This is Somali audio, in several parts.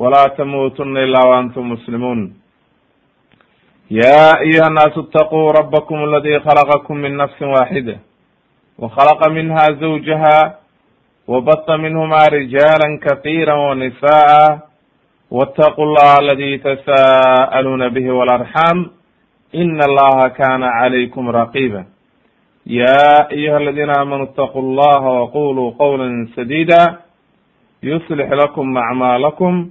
ولا تموتن إلا وأنتم مسلمون يا أيها الناس اتقوا ربكم الذي خلقكم من نفس واحدة وخلق منها زوجها وبط منهما رجالا كثيرا ونساء واتقوا الله الذي تساءلون به والأرحام إن الله كان عليكم رقيبا يا أيها الذين آمنوا اتقوا الله وقولوا قولا سديدا يصلح لكم أعمالكم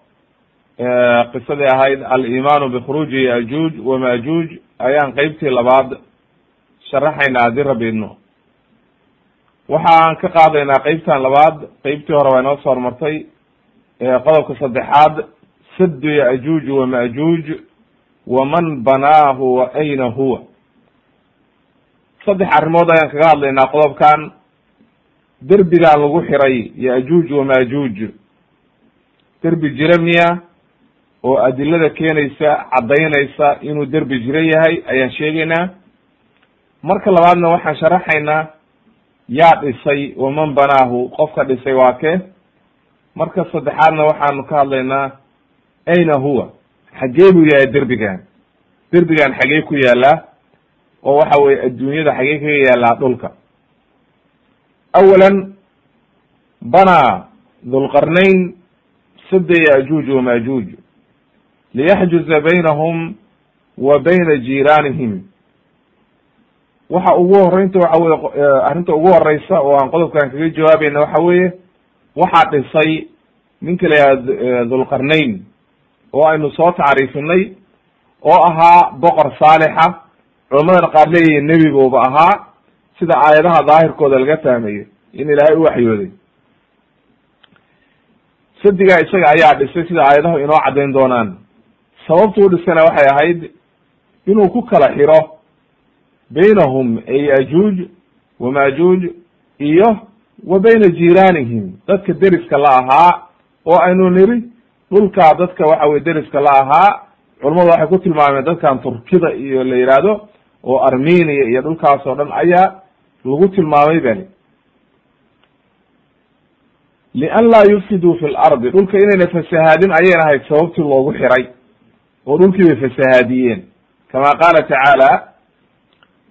qisadii ahayd alimaanu bikhuruuji yajuuj wamajuuj ayaan qeybtii labaad sharaxaynaa haddii rabino waxaan ka qaadaynaa qeybtan labaad qeybtii hore waa inoo soo hormartay qodobka saddexaad saddu yajuuj wamajuuj waman banaahu wa ayna huwa. Saddex arrimood ayaan kaga hadlaynaa qodobkan. Derbigaan lagu xiray yajuuj wamajuuj derbi jira miya oo adilada keenaysa caddaynaysa inuu derbi jiro yahay ayaan sheegaynaa. Marka labaadna waxaan sharaxaynaa yaa dhisay waman banaahu? Qofka dhisay waa kee? Marka saddexaadna waxaanu ka hadlaynaa ayna huwa? Xagee buu yahay derbigan. Derbigan xagee ku yaalaa oo waxa weye adduunyada xagee kaga yaalaa dhulka. Awala banaa dhulqarnayn sada yajuuj wamajuuj liyaxjuza baynahum wa bayna jiiraanihim waxa ugu horeynta waxa weye arrinta ugu horeysa oo aan qodobkan kaga jawaabayna waxa weeye waxaa dhisay ninka la yihahdo dhulqarnayn oo aynu soo tacriifinay oo ahaa boqor saalixa. Culamadana qaar leeyihiin nebi buuba ahaa sida aayadaha daahirkooda laga fahmayo in ilaahay u waxyooday. Sadigaa isaga ayaa dhisay sida aayadahu inoo caddayn doonaan sababtuu dhisana waxay ahayd inuu ku kala xiro baynahum ay yajuuj wamajuuj iyo wa bayna jiiraanihim. Dadka deriska la ahaa oo aynu niri dhulkaa dadka waxa weye deriska la ahaa culamadu waxay ku tilmaameen dadkan turkida iyo la yihahdo oo armenia iyo dhulkaas oo dhan ayaa lagu tilmaamay bani lian laa yufsiduu fi lardi dhulka inayna fasahaadin ayayna ahayd sababtii loogu xiray oo dhulkii bay fasahaadiyeen. Kama qaala tacaala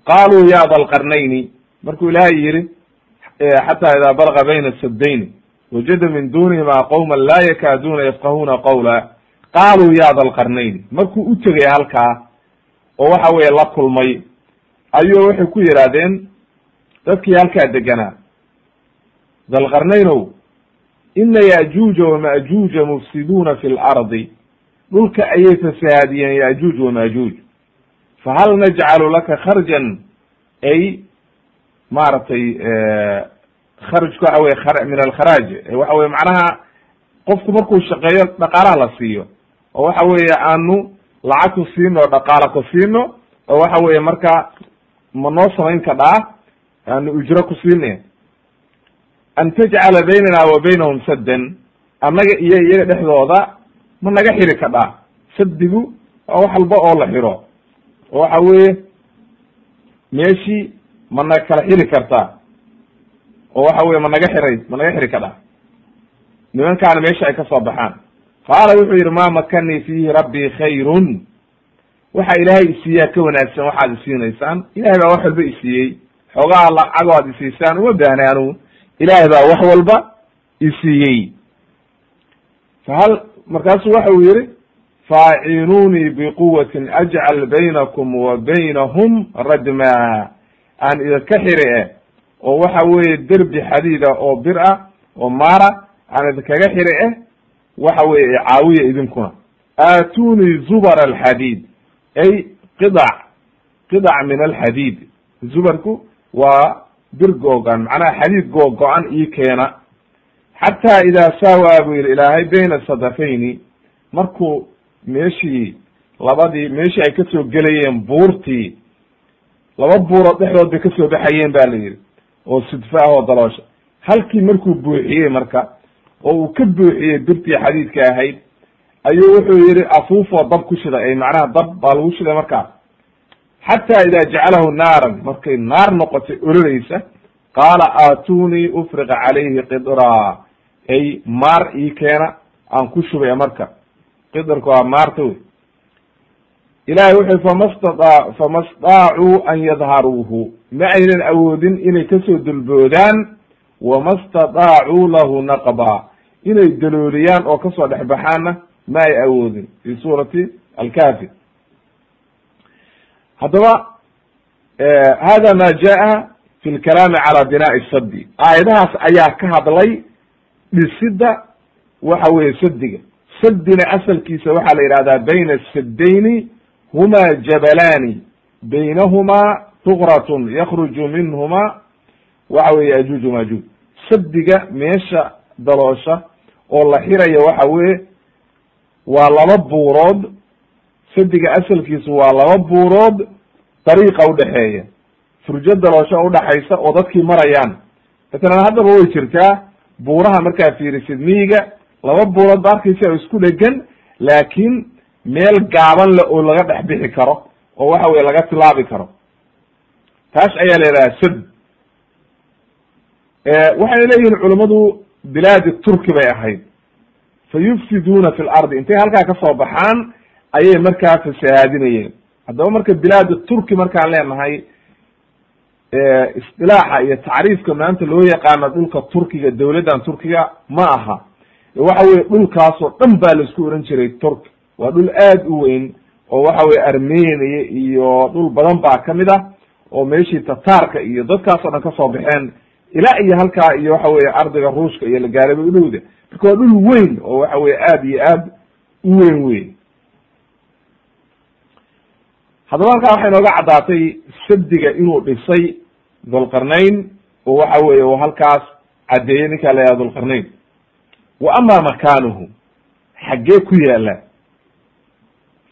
qaaluu ya da lqarnayni markuu ilaahay yihi xataa idaa balga bayna sadayni wajada min dunihima qowma laa yakaaduuna yafqahuna qawla. Qaaluu ya da lqarnayni markuu u tegay halkaa oo waxa weye la kulmay ayuu waxay ku yidhaahdeen dadkii halkaa deganaa dalqarnaynow ina yajuuja wamajuuja mufsiduuna fi lardi dhulka ayay fasahaadiyeen yajuuj wamajuuj fahal najcalu laka kharjan? Ay maaragtay kharajku waxa weye min alkharaaj. Waxa weye macnaha qofku markuu shaqeeyo dhaqaalaha la siiyo. Oo waxa weeye aanu lacag ku siino dhaqaala ku siino. Oo waxa weye marka ma noo samayn kadhaa aanu ujro ku siine. An tajcala baynana wa baynahum saddan. Annaga iyo iyaga dhexdooda ma naga xiri kadhaa saddigu waa wax walba oo la xiro. Oo waxa weeye meeshii ma na kala xiri kartaa. Oo waxa weye ma naga xiray ma naga xiri kadhaa nimankaana meesha ay ka soo baxaan. Qaala wuxuu yidhi ma makanii fiihi rabbii khayrun? Waxa ilaahay isiiyaa ka wanaagsan waxaad isiinaysaan ilahay baa wax walba isiiyey xoogaha lacagoo ad isiisaan uma baahna anugu ilaahay baa wax walba isiiyey fahal markaasuu waxa uu yihi faacinuunii biquwatin ajcal baynakum wa baynahum radma. Aan idinka xiri eh oo waxa weeye derbi xadiida oo bir ah oo maara aan idinkaga xiri eh waxa weye caawiya idinkuna. Aatunii zubar alxadiid ay qidac qidac min alxadiid. Zubarku waa bir googan macnaha xadiid googo-an ii keena xataa idaa saawaa buu yihi ilaahay bayna sadafayni markuu meeshii labadii meeshii ay ka soo gelayeen buurtii laba buurood dhexdood bay ka soo baxayeen ba la yidhi oo sidfa ah oo daloosha. Halkii markuu buuxiyey marka oo uu ka buuxiyey birtii xadiidka ahayd ayuu wuxuu yihi afuufoo dab ku shiday ay macnaha dab baa lagu shiday markaa xataa idaa jacalahu naaran markay naar noqotay ololeysa qaala aatunii ufriqa calayhi qidraa ay maar ii keena aan ku shubaya marka. Qidarka waa maarta wey. Ilahay wuxuu famasta fama staacuu an yadharuuhu. Ma aynan awoodin inay ka soo dulboodaan wama stadaacuu lahu naqba inay dalooliyaan oo ka soo dhexbaxaanna ma ay awoodin. Fi suurati alkafi haddaba hada ma jaa fi lkalaami cala binaa'i sadi aayadahaas ayaa ka hadlay dhisidda waxa weye sadiga sadina asalkiisa waxaa la yidhahdaa bayna asadayni huma jabalani baynahumaa tuqratun yakruju minhuma waxa weye yajuuj majuuj sadiga meesha daloosha oo la xirayo waxa weye waa laba buurood sadiga asalkiisu waa laba buurood dariiqa udhexeeya furjo daloosho udhaxaysa oo dadkii marayaan matalan haddaba way jirtaa buuraha markaa fiirisid miyiga laba buurood ba arkaysa oo isku dhegan laakiin meel gaaban le oo laga dhex bixi karo oo waxa weye laga tilaabi karo. Taas ayaa la yidhaha sad waxay leeyihiin culammadu bilaadi turki bay ahayd. Fa yufsiduuna fi lardi intay halkaa ka soo baxaan ayay markaa fasahaadinayeen haddaba marka bilaadi turki markaan leenahay isdilaaxa iyo tacriifka maanta loo yaqaano dhulka turkiga dowladdan turkiga ma aha. Waxa weye dhulkaasoo dhan baa la isku oran jiray turk. Waa dhul aad u weyn oo waxa weye armenia iyo dhul badan baa ka mid ah oo meeshii tataarka iyo dadkaasoo dhan ka soo baxeen. Ilaa iyo halkaa iyo waxa weye ardiga ruushka iyo la gaaraba udhowda marka waa dhul weyn oo waxa weye aad iyo aad u weyn wey haddaba halkaa waxay nooga caddaatay sadiga inuu dhisay dhulqarnayn oo waxa weye u halkaas caddeeyey ninkaa la yihahda dhulqarnayn. Wa ama makaanuhu xaggee ku yaalla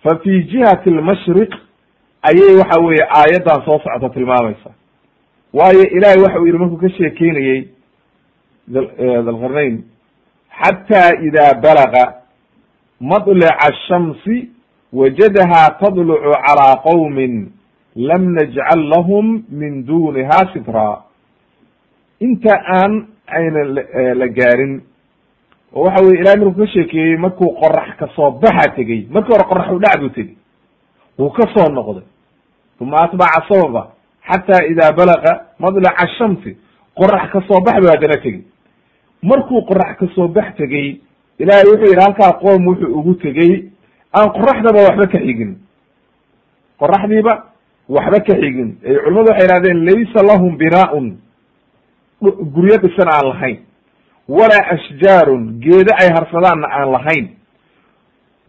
fa fi jihati almashriq ayay waxa weye aayaddan soo socota tilmaamaysa. Waayo ilahay waxa uu yihi markuu ka sheekeynayey dhulqarnayn xataa ida balaga madlica ashamsi wajadaha tadlucu calaa qowmin lam najcal lahum min duniha sitra inta aan aynan la gaarin oo waxa weye ilahay markuu ka sheekeeyey markuu qorax ka soo baxa tegey markii hore qorax u dhac buu tegey wuu ka soo noqday uma atbaca sababa xata ida balaga madlaca ashamsi qorax ka soo bax bu haddana tegey markuu qorax ka soo bax tegey ilahay wuxuu yidhi halkaa qoom wuxuu ugu tegey aan qoraxdaba waxba ka xigin qoraxdiiba waxba ka xigin. Culamadu waxay yihahdeen laysa lahum binaaun. Guryo dhisan aan lahayn. Walaa ashjaarun geedo ay harsadaanna aan lahayn.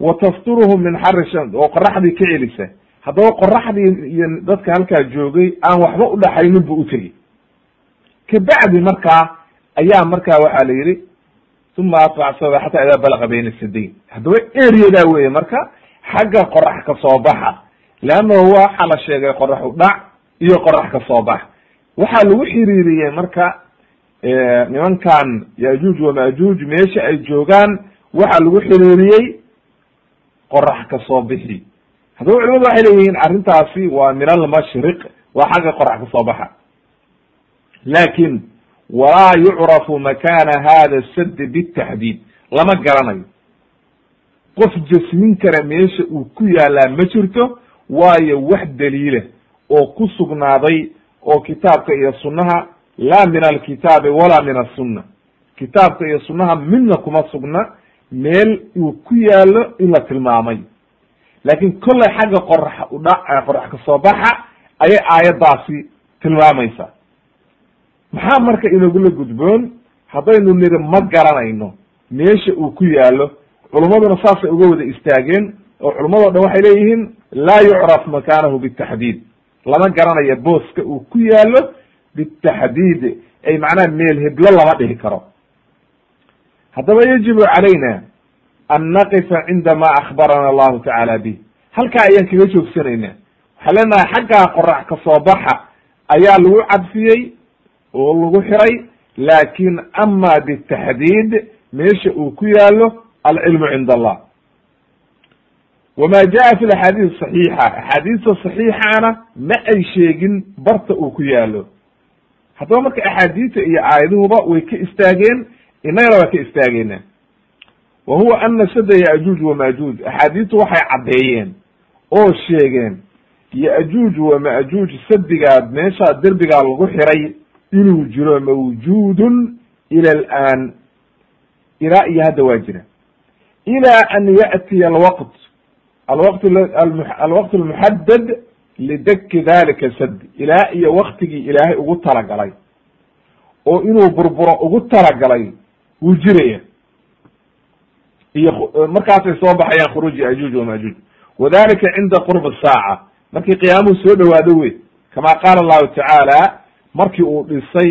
Wa tafturuhum min xari shams oo qoraxdii ka celisa. Haddaba qoraxdii iyo dadka halkaa joogay aan waxba udhaxaynin bu utegey kabacdi markaa ayaa markaa waxaa la yidhi uma atbac sababa xata idaa balaga bayna sadayn. Haddaba ereyadaa weye marka xagga qorax ka soo baxa leannahu waxaa la sheegay qorax u dhac iyo qorax ka soo bax. Waxaa lagu xiriiriyey marka nimankan yajuuj wamajuuj meesha ay joogaan waxaa lagu xiriiriyey qorax ka soo bixi. Haddaba culimadu waxay leeyihiin arrintaasi waa min almashriq waa xagga qorax ka soo baxa. Lakin walaa yucrafu makana hada sad bitaxdiid lama garanayo. Qof jasmin kara meesha uu ku yaalaa ma jirto waayo wax daliila oo ku sugnaaday oo kitaabka iyo sunnaha laa min alkitaabi walaa min asunna kitaabka iyo sunnaha midna kuma sugna meel uu ku yaallo in la tilmaamay. Laakiin kollay xagga qorax udha qorax ka soo baxa ayay aayaddaasi tilmaamaysa maxaa marka inagula gudboon? Haddaynu niri ma garanayno meesha uu ku yaallo. Culummaduna saasay uga wada istaageen oo culummadoo dhan waxay leeyihiin laa yucraf makaanahu bitaxdiid lama garanayo booska uu ku yaallo bitaxdiid ay macnaha meel heblo lama dhihi karo. Haddaba yajibu calayna an naqifa cinda ma akhbarana allahu tacaala bih. Halkaa ayaan kaga joogsanayna. Waxaan leenahay xaggaa qorax ka soo baxa ayaa lagu cadfiyey oo lagu xiray laakin ama bitaxdiid meesha uu ku yaallo alcilmu cinda allah wama jaa fi axaadiis saxiixa axaadiista saxiixaana ma ay sheegin barta uu ku yaalo haddaba marka axaadiista iyo aayaduhuba way ka istaageen innagana waa ka istaageena wa huwa ana sada yaajuuj wamajuuj axaadiistu waxay caddeeyeen oo sheegeen yaajuuj wamajuuj sadigaa meesha derbigaa lagu xiray inuu jiro mawjuudun ila alaan ilaa iyo hadda waa jira ila an ya'tiya alwaqt alwaqt alwaqt almuxadad lidaki dalika sad ilaa iyo waktigii ilaahay ugu talagalay. oo inuu burburo ugu talagalay wuu jiraya. Iyo markaasay soo baxayaan khuruuji ajuuj wamajuuj wadalika cinda qurb saaca markii qiyaamuhu soo dhawaado wey kama qaala allahu tacaala markii uu dhisay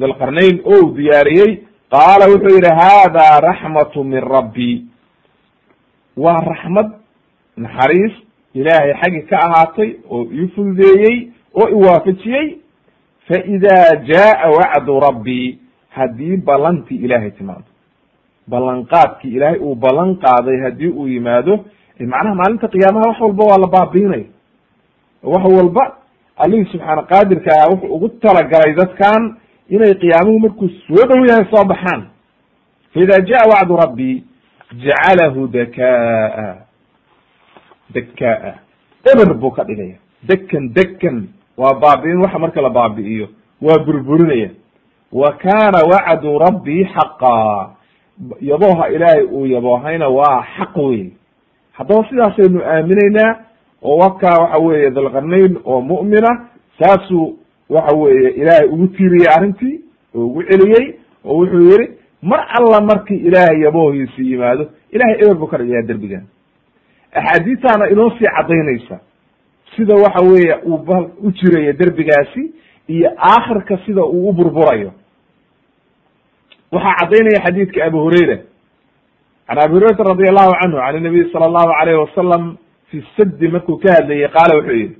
dalqarnayn oo diyaariyey. qaala wuxuu yidhi hada raxmatu min rabbi waa raxmad naxariis ilaahay xaggi ka ahaatay oo ii fududeeyey oo iwaafajiyey fa ida jaa wacdu rabbi haddii ballantii ilaahay timaado. Ballanqaadkii ilaahay uu ballan qaaday haddii uu yimaado macnaha maalinta qiyaamaha wax walba waa la baabiinaya wax walba allihii subxaana qaadirka ah wuxuu ugu talagalay dadkan inay qiyaamuhu markuu soo dhow yahay soo baxaan. Fa ida jaa wacdu rabbi jacalahu dakaa dakaa eber buu ka dhigaya dekan dekan waa baabi'in waxa marka la baabi'iyo waa burburinaya wa kaana wacdu rabbi xaqaa yabooha ilaahay uu yaboohayna waa xaq wey haddaba sidaasaynu aaminaynaa oo wakaa waxa weeye dalqarnayn oo mu'mina saasuu waxa weeye ilaahay ugu tiiriyey arrintii oo ugu celiyey oo wuxuu yihi mar alla markii ilaahay yaboohiisi yimaado ilahay eber buu ka dhigayaa derbigan. Axaadiistaana inoo sii caddaynaysa. Sida waxa weeye uu ba u jiraya derbigaasi iyo aakhirka sida uu u burburayo. Waxaa caddaynaya xadiidka abu hurayra. Can abi hurayrata radi allahu canhu can inabiy sala allahu alayh wasalam fi sadi markuu ka hadlayay qaala wuxuu yihi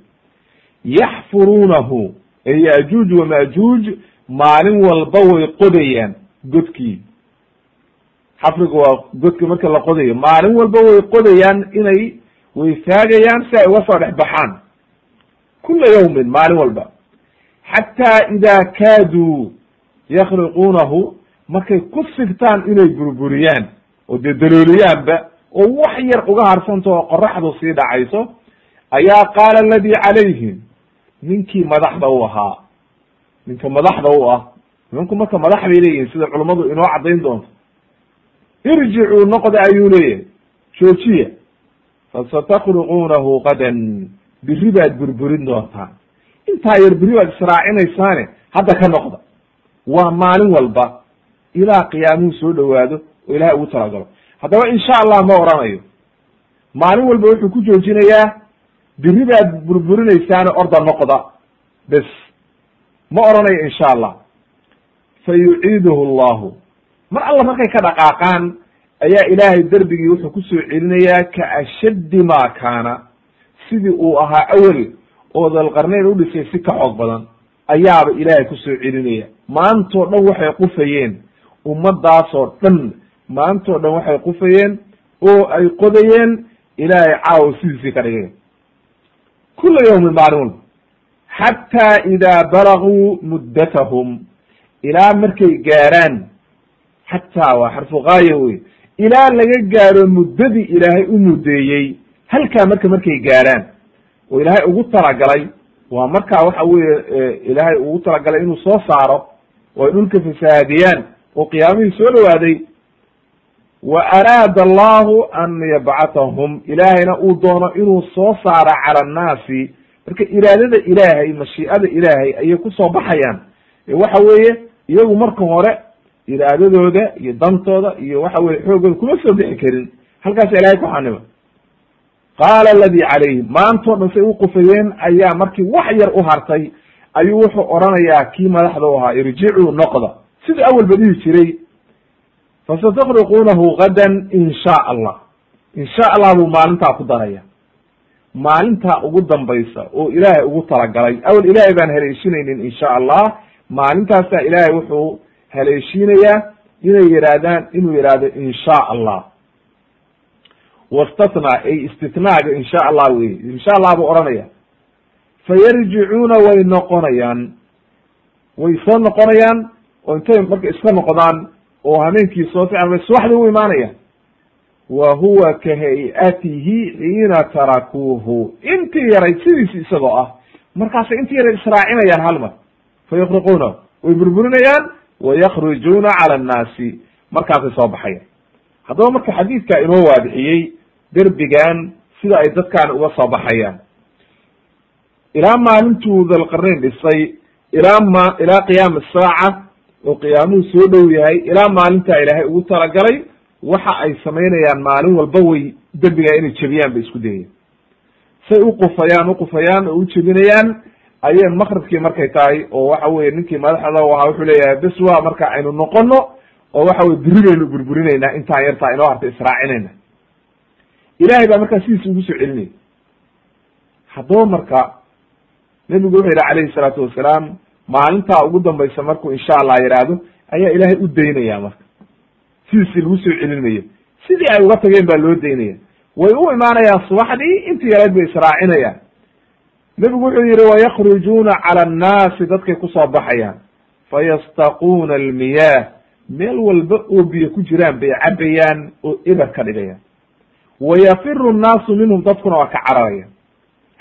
yaxfuruunahu ee yajuuj wamajuuj maalin walba way qodayaan godkii xafriga waa godka marka la qodayo. Maalin walba way qodayaan inay way faagayaan si ay uga soo dhex baxaan. Kula yawmin maalin walba. Xataa ida kaaduu yakhriquunahu markay ku sigtaan inay burburiyaan oo dee dalooliyaanba oo wax yar uga harsanto oo qoraxdu sii dhacayso ayaa qaala aladi calayhim ninkii madaxda u ahaa. Ninka madaxda u ah. Nimanku marka madax bay leeyihiin sida culummadu inoo caddayn doonto irjicuu noqda ayuu leeyahay. Joojiya. Fasatakhluquunahu qadan. Biri baad burburin doontaan intaa yar biri baad israacinaysaane hadda ka noqda. Waa maalin walba ilaa qiyaamuhu soo dhowaado oo ilahay ugu talagalo haddaba insha allah ma oranayo. Maalin walba wuxuu ku joojinayaa biri baad burburinaysaane orda noqda. Bes. Ma oranayo insha allah. Fa yuciiduhu allahu mar alla markay ka dhaqaaqaan ayaa ilaahay derbigii wuxuu ku soo celinayaa ka ashaddi ma kaana. Sidii uu ahaa awel oo dalqarnayn u dhisay si ka xoog badan ayaaba ilaahay ku soo celinaya maantoo dhan waxay qufayeen ummadaasoo dhan maantoo dhan waxay qufayeen oo ay qodayeen ilaahay caawa sidiisii ka dhigay kula yawmin maalin walba xataa idaa balaguu muddatahum ilaa markay gaaraan xataa waa xarfu gaaya wey ilaa laga gaaro muddadii ilaahay u muddeeyey halkaa marka markay gaaraan oo ilaahay ugu talagalay waa markaa waxa weye ilaahay ugu talagalay inuu soo saaro oo ay dhulka fasahaadiyaan oo qiyaamihii soo dhawaaday wa araada allahu an yabcatahum. Ilaahayna uu doono inuu soo saaro cala annaasi marka iraadada ilaahay mashii'ada ilaahay ayay ku soo baxayaan. Waxa weeye iyagu marka hore iraadadooda iyo dantooda iyo waxa weye xoogooda kuma soo bixi karin. Halkaas ilahay ku xanima qaala aladii calayhim maantao dhan say u qufayeen ayaa markii wax yar u hartay ayuu wuxuu odhanayaa kii madaxda u ahaa irjicuu noqda. Siduu awalba dhihi jiray fasatakriquunahu gadan in sha allah. In sha allah buu maalintaa ku daraya maalintaa ugu dambaysa oo ilaahay ugu talagalay. Awel ilaahay baan haleeshinaynin in sha allah maalintaasaa ilaahay wuxuu haleeshiinayaa inay yidhaahdaan inuu yidhaahdo in sha allah. Wastatna ay istitnaaga in sha allah wey in sha allah buu odhanaya fayarjicuuna way noqonayaan. Way soo noqonayaan oo intay marka iska noqdaan oo hameenkii soo fiican bay subaxdii u imaanayaan. Wa huwa ka hay'atihi xiina tarakuuhu. Intii yaray sidiisi isagoo ah. Markaasay intii yaray israacinayaan hal mar. Fa yakriquuna way burburinayaan wa yakrujuuna cala annaasi markaasay soo baxayaan haddaba marka xadiidka inoo waadixiyey derbigan sida ay dadkaan uga soo baxayaan ilaa maalintuu dalqarnayn dhisay ilaa ma ilaa qiyaami saaca oo qiyaamuhu soo dhow yahay ilaa maalintaa ilaahay ugu talagalay waxa ay samaynayaan maalin walba way dembigaa inay jebiyaan bay isku dayayaan say uqufayaan uqufayaan oo u jebinayaan ayay makribkii markay tahay oo waxa weye ninkii madaxda ahaa wuxuu leeyahay bes waa marka aynu noqono oo waxa weye beri baynu burburinaynaa intaan yartaa inoo harta israacinayna. Ilahay baa markaa sidiisa ugu soo celinaya haddaba marka nebigu wuxuu yihi calayhi salaatu wasalaam maalintaa ugu dambaysa markuu insha allah yidhaahdo ayaa ilaahay u daynaya marka. Sidiisi lagu soo celinmayo sidii ay uga tageen baa loo daynaya way u imaanayaan subaxdii intii yarayd bay israacinayaan nebigu wuxuu yihi wayakrujuuna cala annaasi dadkay ku soo baxayaan. Fayastaquuna almiyaah meel walba oo biyo ku jiraan bay cabayaan oo eber ka dhigayaan. Wayafiru nnaasu minhum dadkuna waa ka cararaya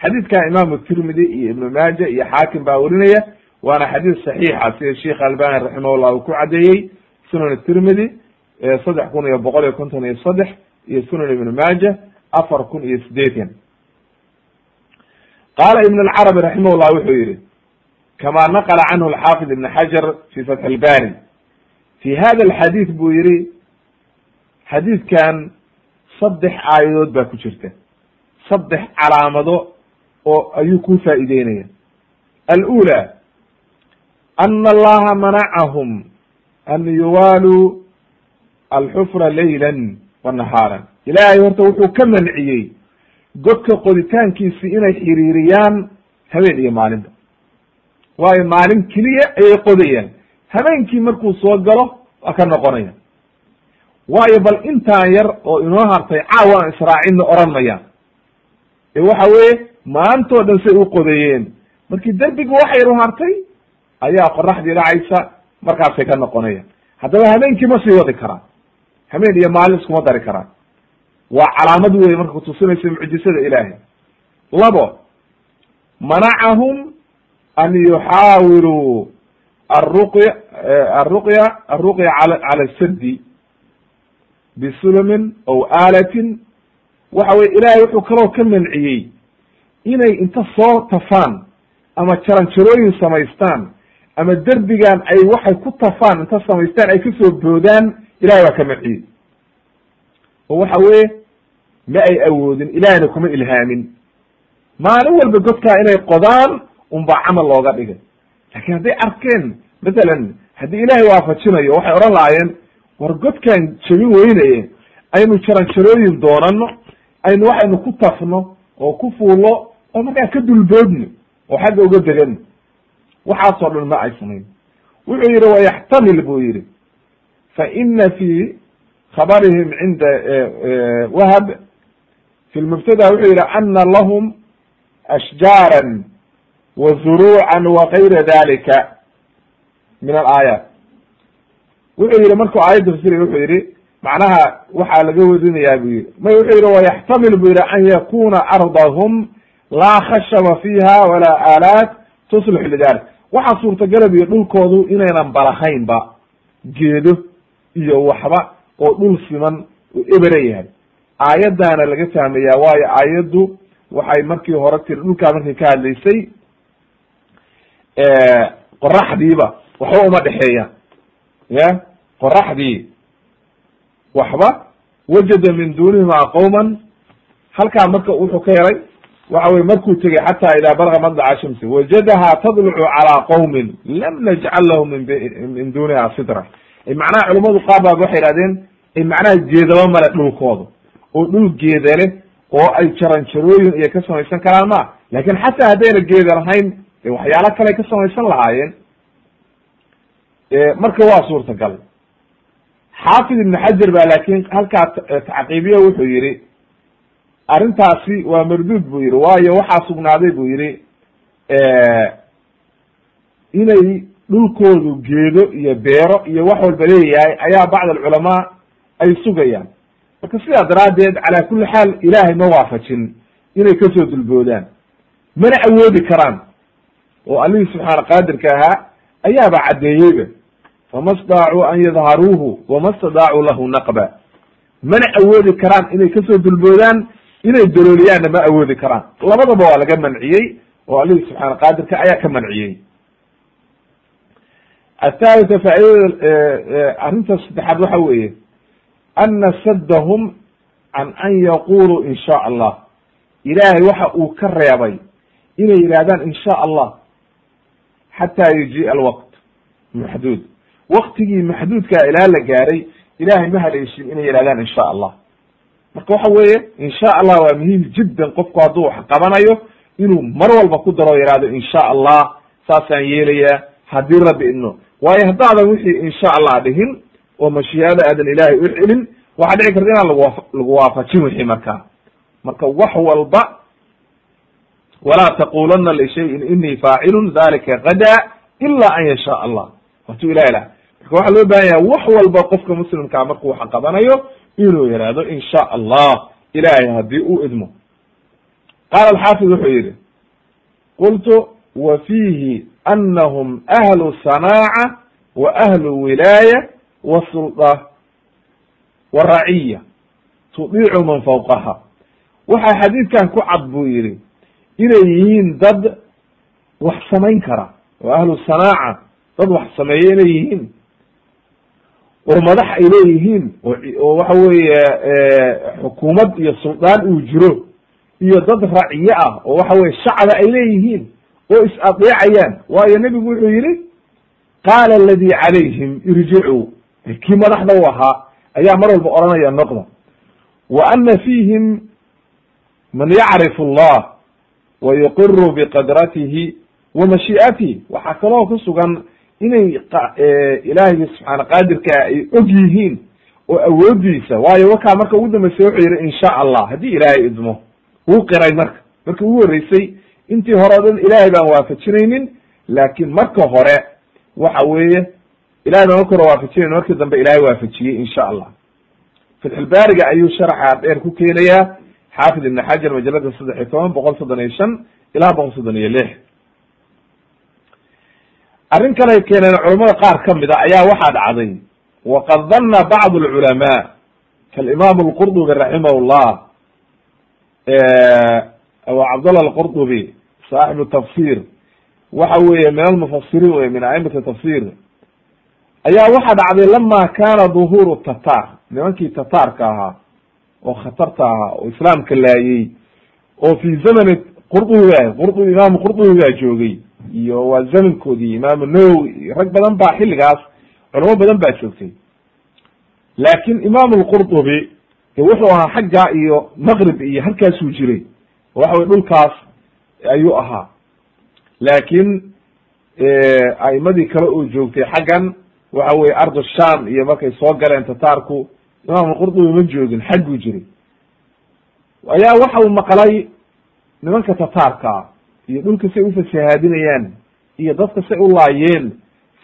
xadiidkan imaamu tirmidi iyo ibnu maaja iyo xaakim baa werinaya waana xadiis saxiixa sida sheikh albani raximahullah uu ku caddeeyey sunan tirmidi saddex kun iyo boqol iyo konton iyo saddex iyo sunan ibnu maaja afar kun iyo sideetan qaala ibn alcarabi raximahullah wuxuu yihi kama naqla canhu alxaafid ibn xajar fi fatx albari fi hada alxadiid buu yihi xadiidkan saddex aayadood baa ku jirta saddex calaamado oo ayuu ku faa'ideynaya alأulى ana allaha manacahum an yuwaaluu alxufra layla wa nahaara ilaahay horta wuxuu ka manciyey godka qoditaankiisi inay xiriiriyaan habeen iyo maalinba. Waayo maalin keliya ayay qodayaan. Habeenkii markuu soo galo waa ka noqonaya waayo bal intaan yar oo inoo hartay caawa israacinna oran mayaan. Ee waxa weeye maantoo dhan say u qodayeen. Markii derbiga waxa yar u hartay ayaa qoraxdii dhacaysa markaasay ka noqonayaan. Haddaba habeenkii ma sii wadi karaan. Habeen iyo maalin iskuma dari karaan waa calaamad wey marka kutusinaysa mucjisada ilaahay. Labo manacahum an yuxaawiluu aruqya aruqya aruqya al cala sadi bisulamin aw aalatin. Waxa weye ilaahay wuxuu kaloo ka manciyey inay inta soo tafaan ama jaranjarooyin samaystaan ama derbigan ay waxay ku tafaan inta samaystaan ay ka soo boodaan ilahay waa ka manciyey. Oo waxa weye ma ay awoodin ilahayna kuma ilhaamin. Maalin walba godkaa inay qodaan unbaa camal looga dhigay. Laakiin hadday arkeen mathalan haddii ilaahay waafajinayo waxay odhan lahaayeen war godkaan jebin weynaye aynu jaranjarooyin doonano aynu waxaynu ku tafno oo ku fuullo oo markaa ka dulboodno oo xagga uga degano waxaasoo dhan ma ay samayn wuxuu yihi wayaxtamil buu yihi fa ina fi khabarihim cinda wahab fi lmubtada wuxuu yihi ana lahum ashjaaran wa zuruucan wa gayra dalika min alaayaat wuxuu yihi markuu aayadda fasiraya wuxuu yihi macnaha waxaa laga werinayaa bu yihi may wuxuu yihi wayaxtamil bu yihi an yakuna ardahum laa khashaba fiha walaa aalaat tuslix lidalik waxaa suurtagalab iyo dhulkoodu inaynan balahaynba geedo iyo waxba oo dhul siman uu ebera yahay aayaddaana laga fahmaya waayo aayaddu waxay markii hore tiri dhulkaa markay ka hadlaysay qoraxdiiba waxba uma dhexeeyaan ya qoraxdii waxba wajada min duunihimaa qowman halkaa marka wuxuu ka helay waxa weye markuu tegey xata idaa balaga madlaca shamsi wajadahaa tadlucu calaa qowmin lam najcal lahu min duniha sitra macnaha culamadu qaar baa waxay ihahdeen macnaha geedaba male dhulkooda oo dhul geeda leh oo ay jaranjarooyin iyo ka samaysan karaan ma laakiin xataa haddayna geeda lahayn de waxyaalo kale ka samaysan lahaayeen marka waa suurtagal. Xaafid ibn xajar ba laakin halkaa tacqiibiye wuxuu yihi arrintaasi waa marduud buu yihi waayo waxaa sugnaaday buu yihi inay dhulkoodu geedo iyo beero iyo wax walba leeyahay ayaa bacd alculamaa ay sugayaan marka sidaa daraaddeed calaa kulli xaal ilaahay ma waafajin inay ka soo dulboodaan mana awoodi karaan. Oo allihii subxaana qaadirka ahaa ayaaba caddeeyeyba fama staacuu an yadharuuhu wama stadaacuu lahu naqba. Mana awoodi karaan inay ka soo dulboodaan inay dalooliyaanna ma awoodi karaan. Labadaba waa laga manciyey oo allihii subxaana qaadirka ayaa ka manciyey. Athalitha faaidada arrinta saddexaad waxa weeye ana saddahum can an yaquluu in sha allah ilaahay waxa uu ka reebay inay yidhahdaan in sha allah xataa yujiia alwaqt maxduud waktigii maxduudkaa ilaa la gaaray ilahay ma haleeshin inay yihahdaan in sha allah marka waxa weeye in sha allah waa muhiim jiddan qofku hadduu wax qabanayo inuu mar walba ku daro yihahdo in sha allah saasaan yeelayaa haddii rabbi idno waayo haddaadan wixii in sha allah dhihin oo mashiiada aadan ilaahay u celin waxaa dhici karta inaan lagu lagu waafajin wixii markaa marka wax walba walaa taqulana lishayin inii faacilun dalika gada ila an yasha allah watuu ilah lah marka waxaa loo baahan yaha wax walba qofka muslimkaa markuu wax qabanayo inuu yihahdo in allah ilahay haddii uu idmo qaala alxaafid wuxuu yihi qultu wa fiihi anahum ahlu sanaaca wa ahlu wilaaya wa sulda wa raciya tudiicu man fawqaha. Waxaa xadiidkan ku cad buu yihi inay yihiin dad wax samayn kara oo ahlu sanaaca dad wax sameeya inay yihiin oo madax ay leeyihiin oo waxa weeye xukuumad iyo suldaan uu jiro iyo dad raciye ah oo waxa weye shacba ay leeyihiin oo is adeecayaan waayo nebigu wuxuu yihi qaala aladi calayhim irjicuu kii madaxda u ahaa ayaa mar walba odhanaya noqda wa ana fiihim man yacrifu allah wa yuqiru biqadratihi wa mashii'atihi waxaa kaloo ku sugan inay ilaahigi subxaana qaadirkaa ay og yihiin oo awoodiisa waayo wakaa marka ugu dambeysay wuxuu yihi in sha allah haddii ilaahay idmo wuu qiray marka. Markii ugu horreysay intii hore o dhan ilaahay baan waafajinaynin laakin marka hore waxa weeye ilahay baan hore waafajinayn markii dambe ilahay waafajiyey in sha allah fatxulbaariga ayuu sharaxa dheer ku keenayaa xaafid ibn xajar majalada saddex iyo toban boqol soddon iyo shan ilaa boqol soddon iyo lix. Arrin kalay keeneen culamada qaar ka mid a ayaa waxaa dhacday waqad danna bacd alculamaa kaalimaam alqurdubi raximah llah abu cabdallah alqurdubi saaxibu tafsir waxa weeye min almufasiriin wey min aimati tafsir ayaa waxaa dhacday lama kana duhuru tatar. Nimankii tataarka ahaa oo khatarta ahaa oo islaamka laayey oo fi zamani qurdubiga qurdubi imaamu qurdubi baa joogay iyo waa zamankoodii imaamu nawowi iyo rag badan baa xilligaas culamo badan baa joogtay. Laakin imaamu lqurdubi wuxuu ahaa xaggaa iyo maqrib iyo halkaasuu jiray waxa wey dhulkaas ayuu ahaa. Laakin a'imadii kale oo joogtay xaggan waxa weye ardu sham iyo markay soo galeen tataarku imaam qurdubi ma joogin xagguu jiray. Ayaa waxa uu maqlay nimanka tataarkaa iyo dhulka say ufasahaadinayaan iyo dadka say u laayeen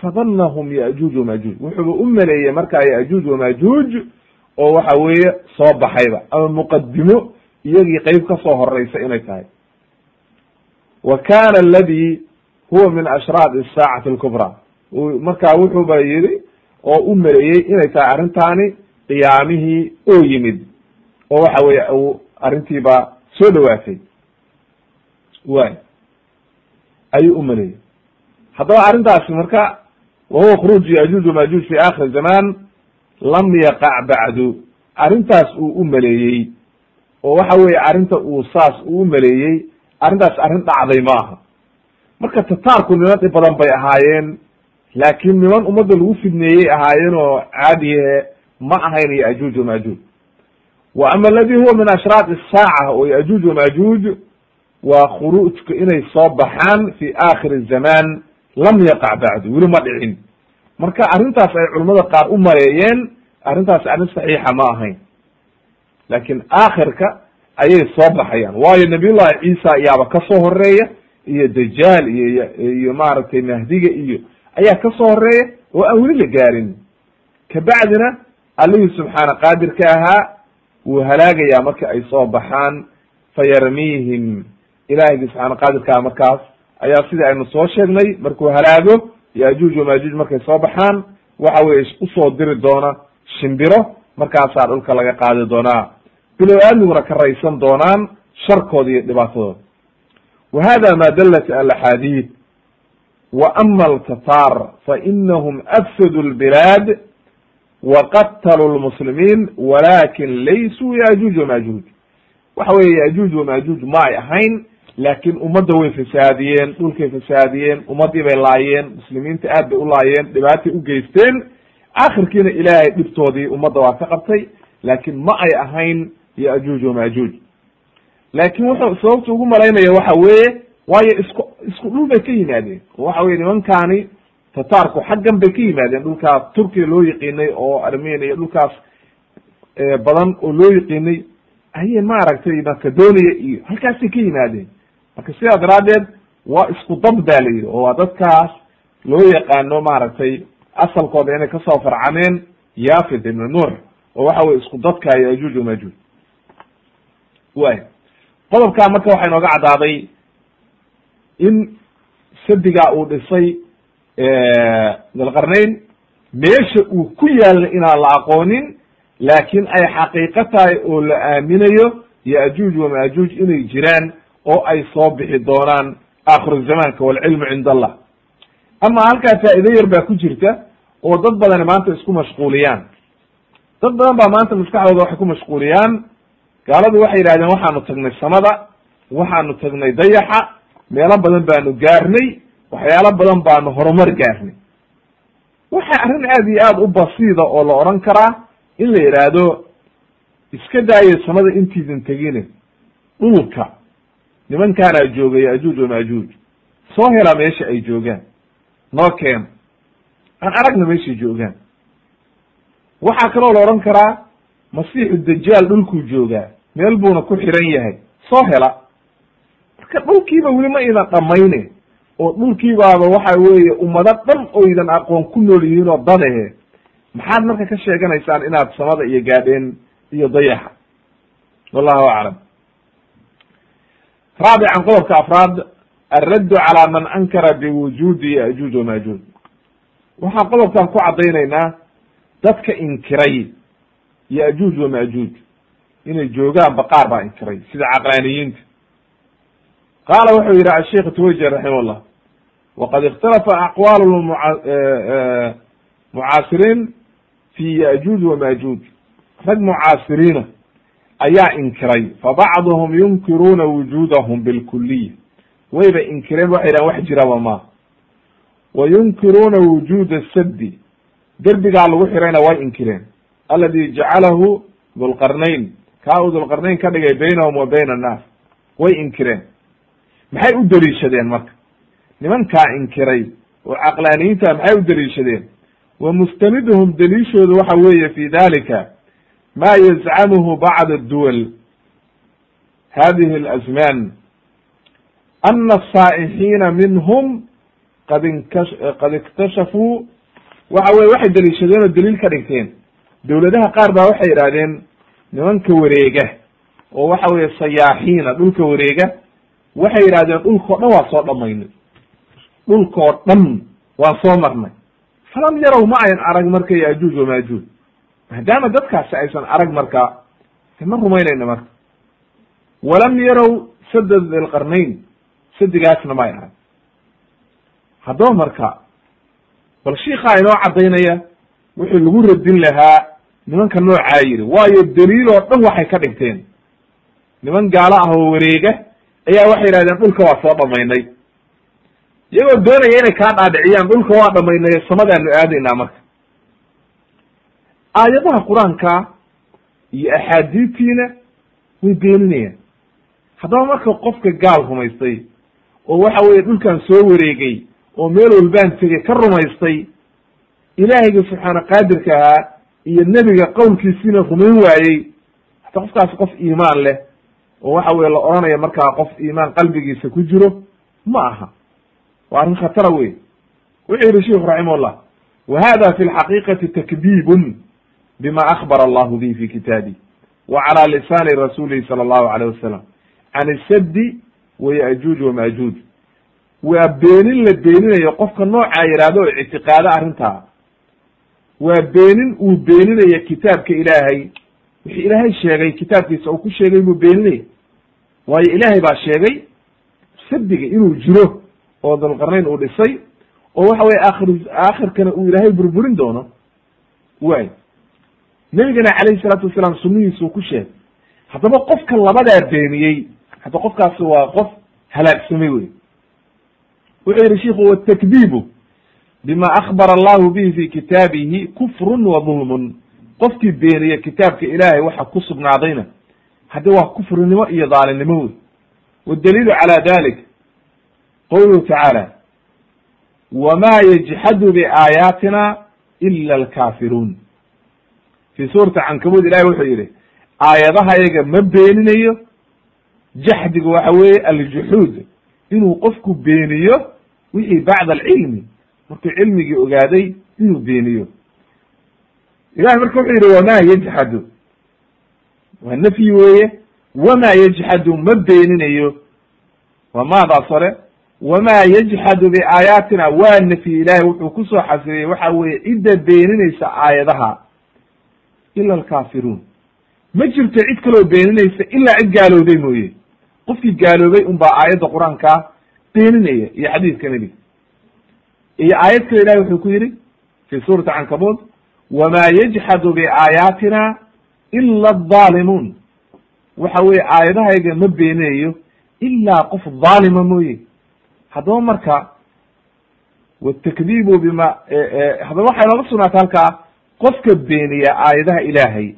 fadanahum yajuuj wamajuuj wuxuuba u maleeyey markaa yajuuj wamajuuj oo waxa weeye soo baxayba ama muqadimo iyagii qeyb ka soo horeysa inay tahay. Wa kana aladi huwa min ashraad saacati alkubra markaa wuxuuba yidhi oo u maleeyey inay tahay arrintaani qiyaamihii oo yimid. Oo waxa weye uu arrintiiba soo dhawaatay. Way ayuu u maleeyey. Haddaba arrintaasi marka wa huwa khuruuj yajuuj wamajuuj fi akhir zaman lam yaqac bacdu. Arrintaas uu u maleeyey. Oo waxa weye arrinta uu saas uu u maleeyey arrintaas arrin dhacday ma aha marka tataarku dhib badan bay ahaayeen laakiin niman ummadda lagu fidneeyey ahaayeen oo caadiyahe ma ahayn yajuuj wamajuuj wa ama aladi huwa min ashraaq isaaca oo yajuuj wamajuuj waa khuruujka inay soo baxaan fi aakhir zaman lam yaqac bacdu weli ma dhicin. Marka arrintaas ay culamada qaar u maleeyeen arrintaas arrin saxiixa ma ahayn. Laakiin aakhirka ayay soo baxayaan. Waayo nabiyullahi ciisa ayaaba ka soo horreeya iyo dajaal iyo iyo maaragtay mahdiga iyo ayaa ka soo horreeya oo aan weli la gaarin. Kabacdina allihii subxaana qaadirka ahaa wuu halaagayaa marka ay soo baxaan. Fayarmiihim ilaahigii subxaana qaadirka ah markaas ayaa sidii aynu soo sheegnay markuu halaago yajuuj wamajuuj markay soo baxaan waxa weye u soo diri doona shimbiro markaasaa dhulka laga qaadi doonaa. Bilow aadmiguna ka raysan doonaan sharkooda iyo dhibaatadooda. Wa hada ma dalat alaxaadiid wa ama altatar fainahum afsadu lbilaad waqataluu lmuslimiin walakin laysuu yajuuj wamajuuj waxa weye yajuuj wamajuuj ma ay ahayn laakiin ummadda way fasaadiyeen dhulkay fasaadiyeen ummaddii bay laayeen muslimiinta aad bay u laayeen dhibaatay u geysteen. Akhirkiina ilaahay dhibtoodii ummadda waa ka qabtay laakiin ma ay ahayn yajuuj wamajuuj laakin wuxuu sababta ugu malaynaya waxa weeye waayo isku isku dhul bay ka yimaadeen. Oo waxa weye nimankaani tataarku xaggan bay ka yimaadeen dhulkaas turkiya loo yiqiinay oo armenia dhulkaas badan oo loo yiqiinay ayay maaragtay macedonia iyo halkaasay ka yimaadeen. Marka sidaa daraaddeed waa isku dad ba la yidhi oo waa dadkaas loo yaqaano maaragtay asalkooda inay ka soo farcameen yafid ibn nuux oo waxa weye isku dadka yajuuj wamajuuj way qodobkaa marka waxaa inooga caddaaday in sadigaa uu dhisay dalqarnayn meesha uu ku yaalna inaan la aqoonin laakiin ay xaqiiqo tahay oo la aaminayo yajuuj wamajuuj inay jiraan oo ay soo bixi doonaan aakhiru zamaanka walcilmu cind allah ama halkaa faa'ido yar baa ku jirta oo dad badani maanta isku mashquuliyaan. Dad badan baa maanta maskaxdooda waxay ku mashquuliyaan. Gaaladu waxay yidhahdeen waxaanu tagnay samada waxaanu tagnay dayaxa meelo badan baanu gaarnay waxyaalo badan baanu horumar gaarnay. Waxa arrin aad iyo aad u basiida oo la odhan karaa in la yidhaahdo iska daayo samada intiidan tegine dhulka nimankaanaa jooga yajuuj wamajuuj soo hela meesha ay joogaan noo keena aan aragna meeshay joogaan. Waxaa kaloo la odhan karaa masiixu dajaal dhulkuu joogaa meel buuna ku xiran yahay. Soo hela marka dhulkiiba weli ma idan dhamayne oo dhulkiibaaba waxa weeye ummado dhan oydan aqoon ku nool yihiin oo dadahe maxaad marka ka sheeganaysaan inaad samada iyo gaadheen iyo dayaxa wallahu aclam. Raabican qodobka afraad alraddu calaa man ankara biwujuudi yajuuj wamajuuj waxaan qodobkan ku caddaynaynaa dadka inkiray yajuuj wamajuuj inay joogaan baqaar baa inkiray sida caqlaaniyiinta qaala wuxuu yidhi asheikh twayjir raximah llah waqad ikhtalafa aqwaal mucaasiriin fi yajuuj wamajuuj rag mucaasiriina ayaa inkiray fabacduhum yunkiruuna wujuudahum bilkuliya wayba inkireen waxay yidhahan wax jiraba ma. Wa yunkiruuna wujuuda saddi derbigaa lagu xirayna way inkireen. Aladi jacalahu dulqarnayn kaa uu dulqarnayn ka dhigay baynahum wa bayna annaas. Way inkireen maxay u deliishadeen marka? Nimankaa inkiray oo caqlaaniyiinta maxay u deliishadeen wa mustaniduhum deliishooda waxa weeye fi dalika ma yazcamuhu bacd adduwal. Hadihi alazman ana asaa'ixiina minhum qad inka qad iktashafuu waxa weye waxay deliishadeen oo daliil ka dhigteen. Dowladaha qaar baa waxay yidhahdeen nimanka wareega oo waxa weye sayaaxiina dhulka wareega waxay yidhahdeen dhulkao dhan waa soo dhamaynay dhulkoo dhan waan soo marnay. Falam yarow ma ayn arag marka yajuuj wamajuuj maadaama dadkaasi aysan arag marka ma rumaynayno marka. Walam yarow sada dilqarnayn sadigaasna may arag. Haddaba marka bal shiikaa inoo caddaynaya wixii lagu radin lahaa nimanka noocaa yidhi waayo daliil oo dhan waxay ka dhigteen. Niman gaalo ah oo wareega ayaa waxay yidhahdeen dhulka waa soo dhamaynay. Iyagoo doonaya inay kaa dhaadhiciyaan dhulka waa dhamaynay samadaanu aadaynaa marka. Aayadaha qur'aanka iyo axaadiidtiina way beeninayaan haddaba marka qofka gaal rumaystay oo waxa weeye dhulkan soo wareegay oo meel walbaan tegay ka rumaystay ilaahayga subxaana qaadirka ahaa iyo nebiga qowlkiisiina rumayn waayey hata qofkaasi qof iimaan leh oo waxa weye la odhanaya markaa qof iimaan qalbigiisa ku jiro ma aha. Waa arrin khatara wey wuxuu yihi sheikhu raximahullah wa hada fi lxaqiiqati takdiibun bima akbara allahu bihi fi kitaabi wa cala lisani rasulihi sala allahu alayh wasalam can isaddi wa yajuuj wamajuuj waa beenin la beeninayo qofka noocaa yidhaahdo oo ictiqaado arrintaa. Waa beenin uu beeninaya kitaabka ilaahay wixii ilaahay sheegay kitaabkiisa uu ku sheegay buu beeninaya waayo ilaahay baa sheegay sadiga inuu jiro oo dulqarnayn uu dhisay oo waxa weye akhir aakhirkana uu ilaahay burburin doono. Waay nebigana calayhi salaatu wasalaam sunnihiisuu ku sheegay haddaba qofka labadaa beeniyey hadda qofkaasi waa qof halaagsamay wey wuxuu yihi shiku watakdiibu bima akbara allahu bihi fi kitaabihi kufrun wa dulmun qofkii beeniye kitaabka ilaahay waxa ku sugnaadayna. Haddi waa kufrinimo iyo daalimnimo wey wadaliilu cala dalik qowluhu tacaala wma yajxadu biaayaatina ila alkaafiruun. Fi suurati cankabud ilahi wuxuu yihi aayadaha yaga ma beeninayo. Jaxdigu waxa weeye aljuxuud inuu qofku beeniyo wixii bacda alcilmi. Markuu cilmigii ogaaday inuu beeniyo ilahi marka wuxuu yihi wama yajxadu waa nafyi weeye. Wama yajxadu ma beeninayo. Waa maadaas hore wama yajxadu biaayaatina. Waa nafyi ilahay wuxuu ku soo xasiriyey. Waxa weeye cidda beeninaysa aayadaha. Ila alkaafiruun. Ma jirto cid kaloo beeninaysa ilaa cid gaalowday mooye. Qofkii gaaloobay un baa aayadda qur'aankaa beeninaya iyo xadiidka nebiga. Iyo aayad kale ilahi wuxuu ku yidhi fi suurati cankabud wama yajxadu biaayaatina ila adalimuun waxa weye aayadahayga ma beeninayo ilaa qof dhaalima mooye. haddaba marka watakdiibu bima haddaba waxay nooga sugnaatay halkaa qofka beeniya aayadaha ilaahay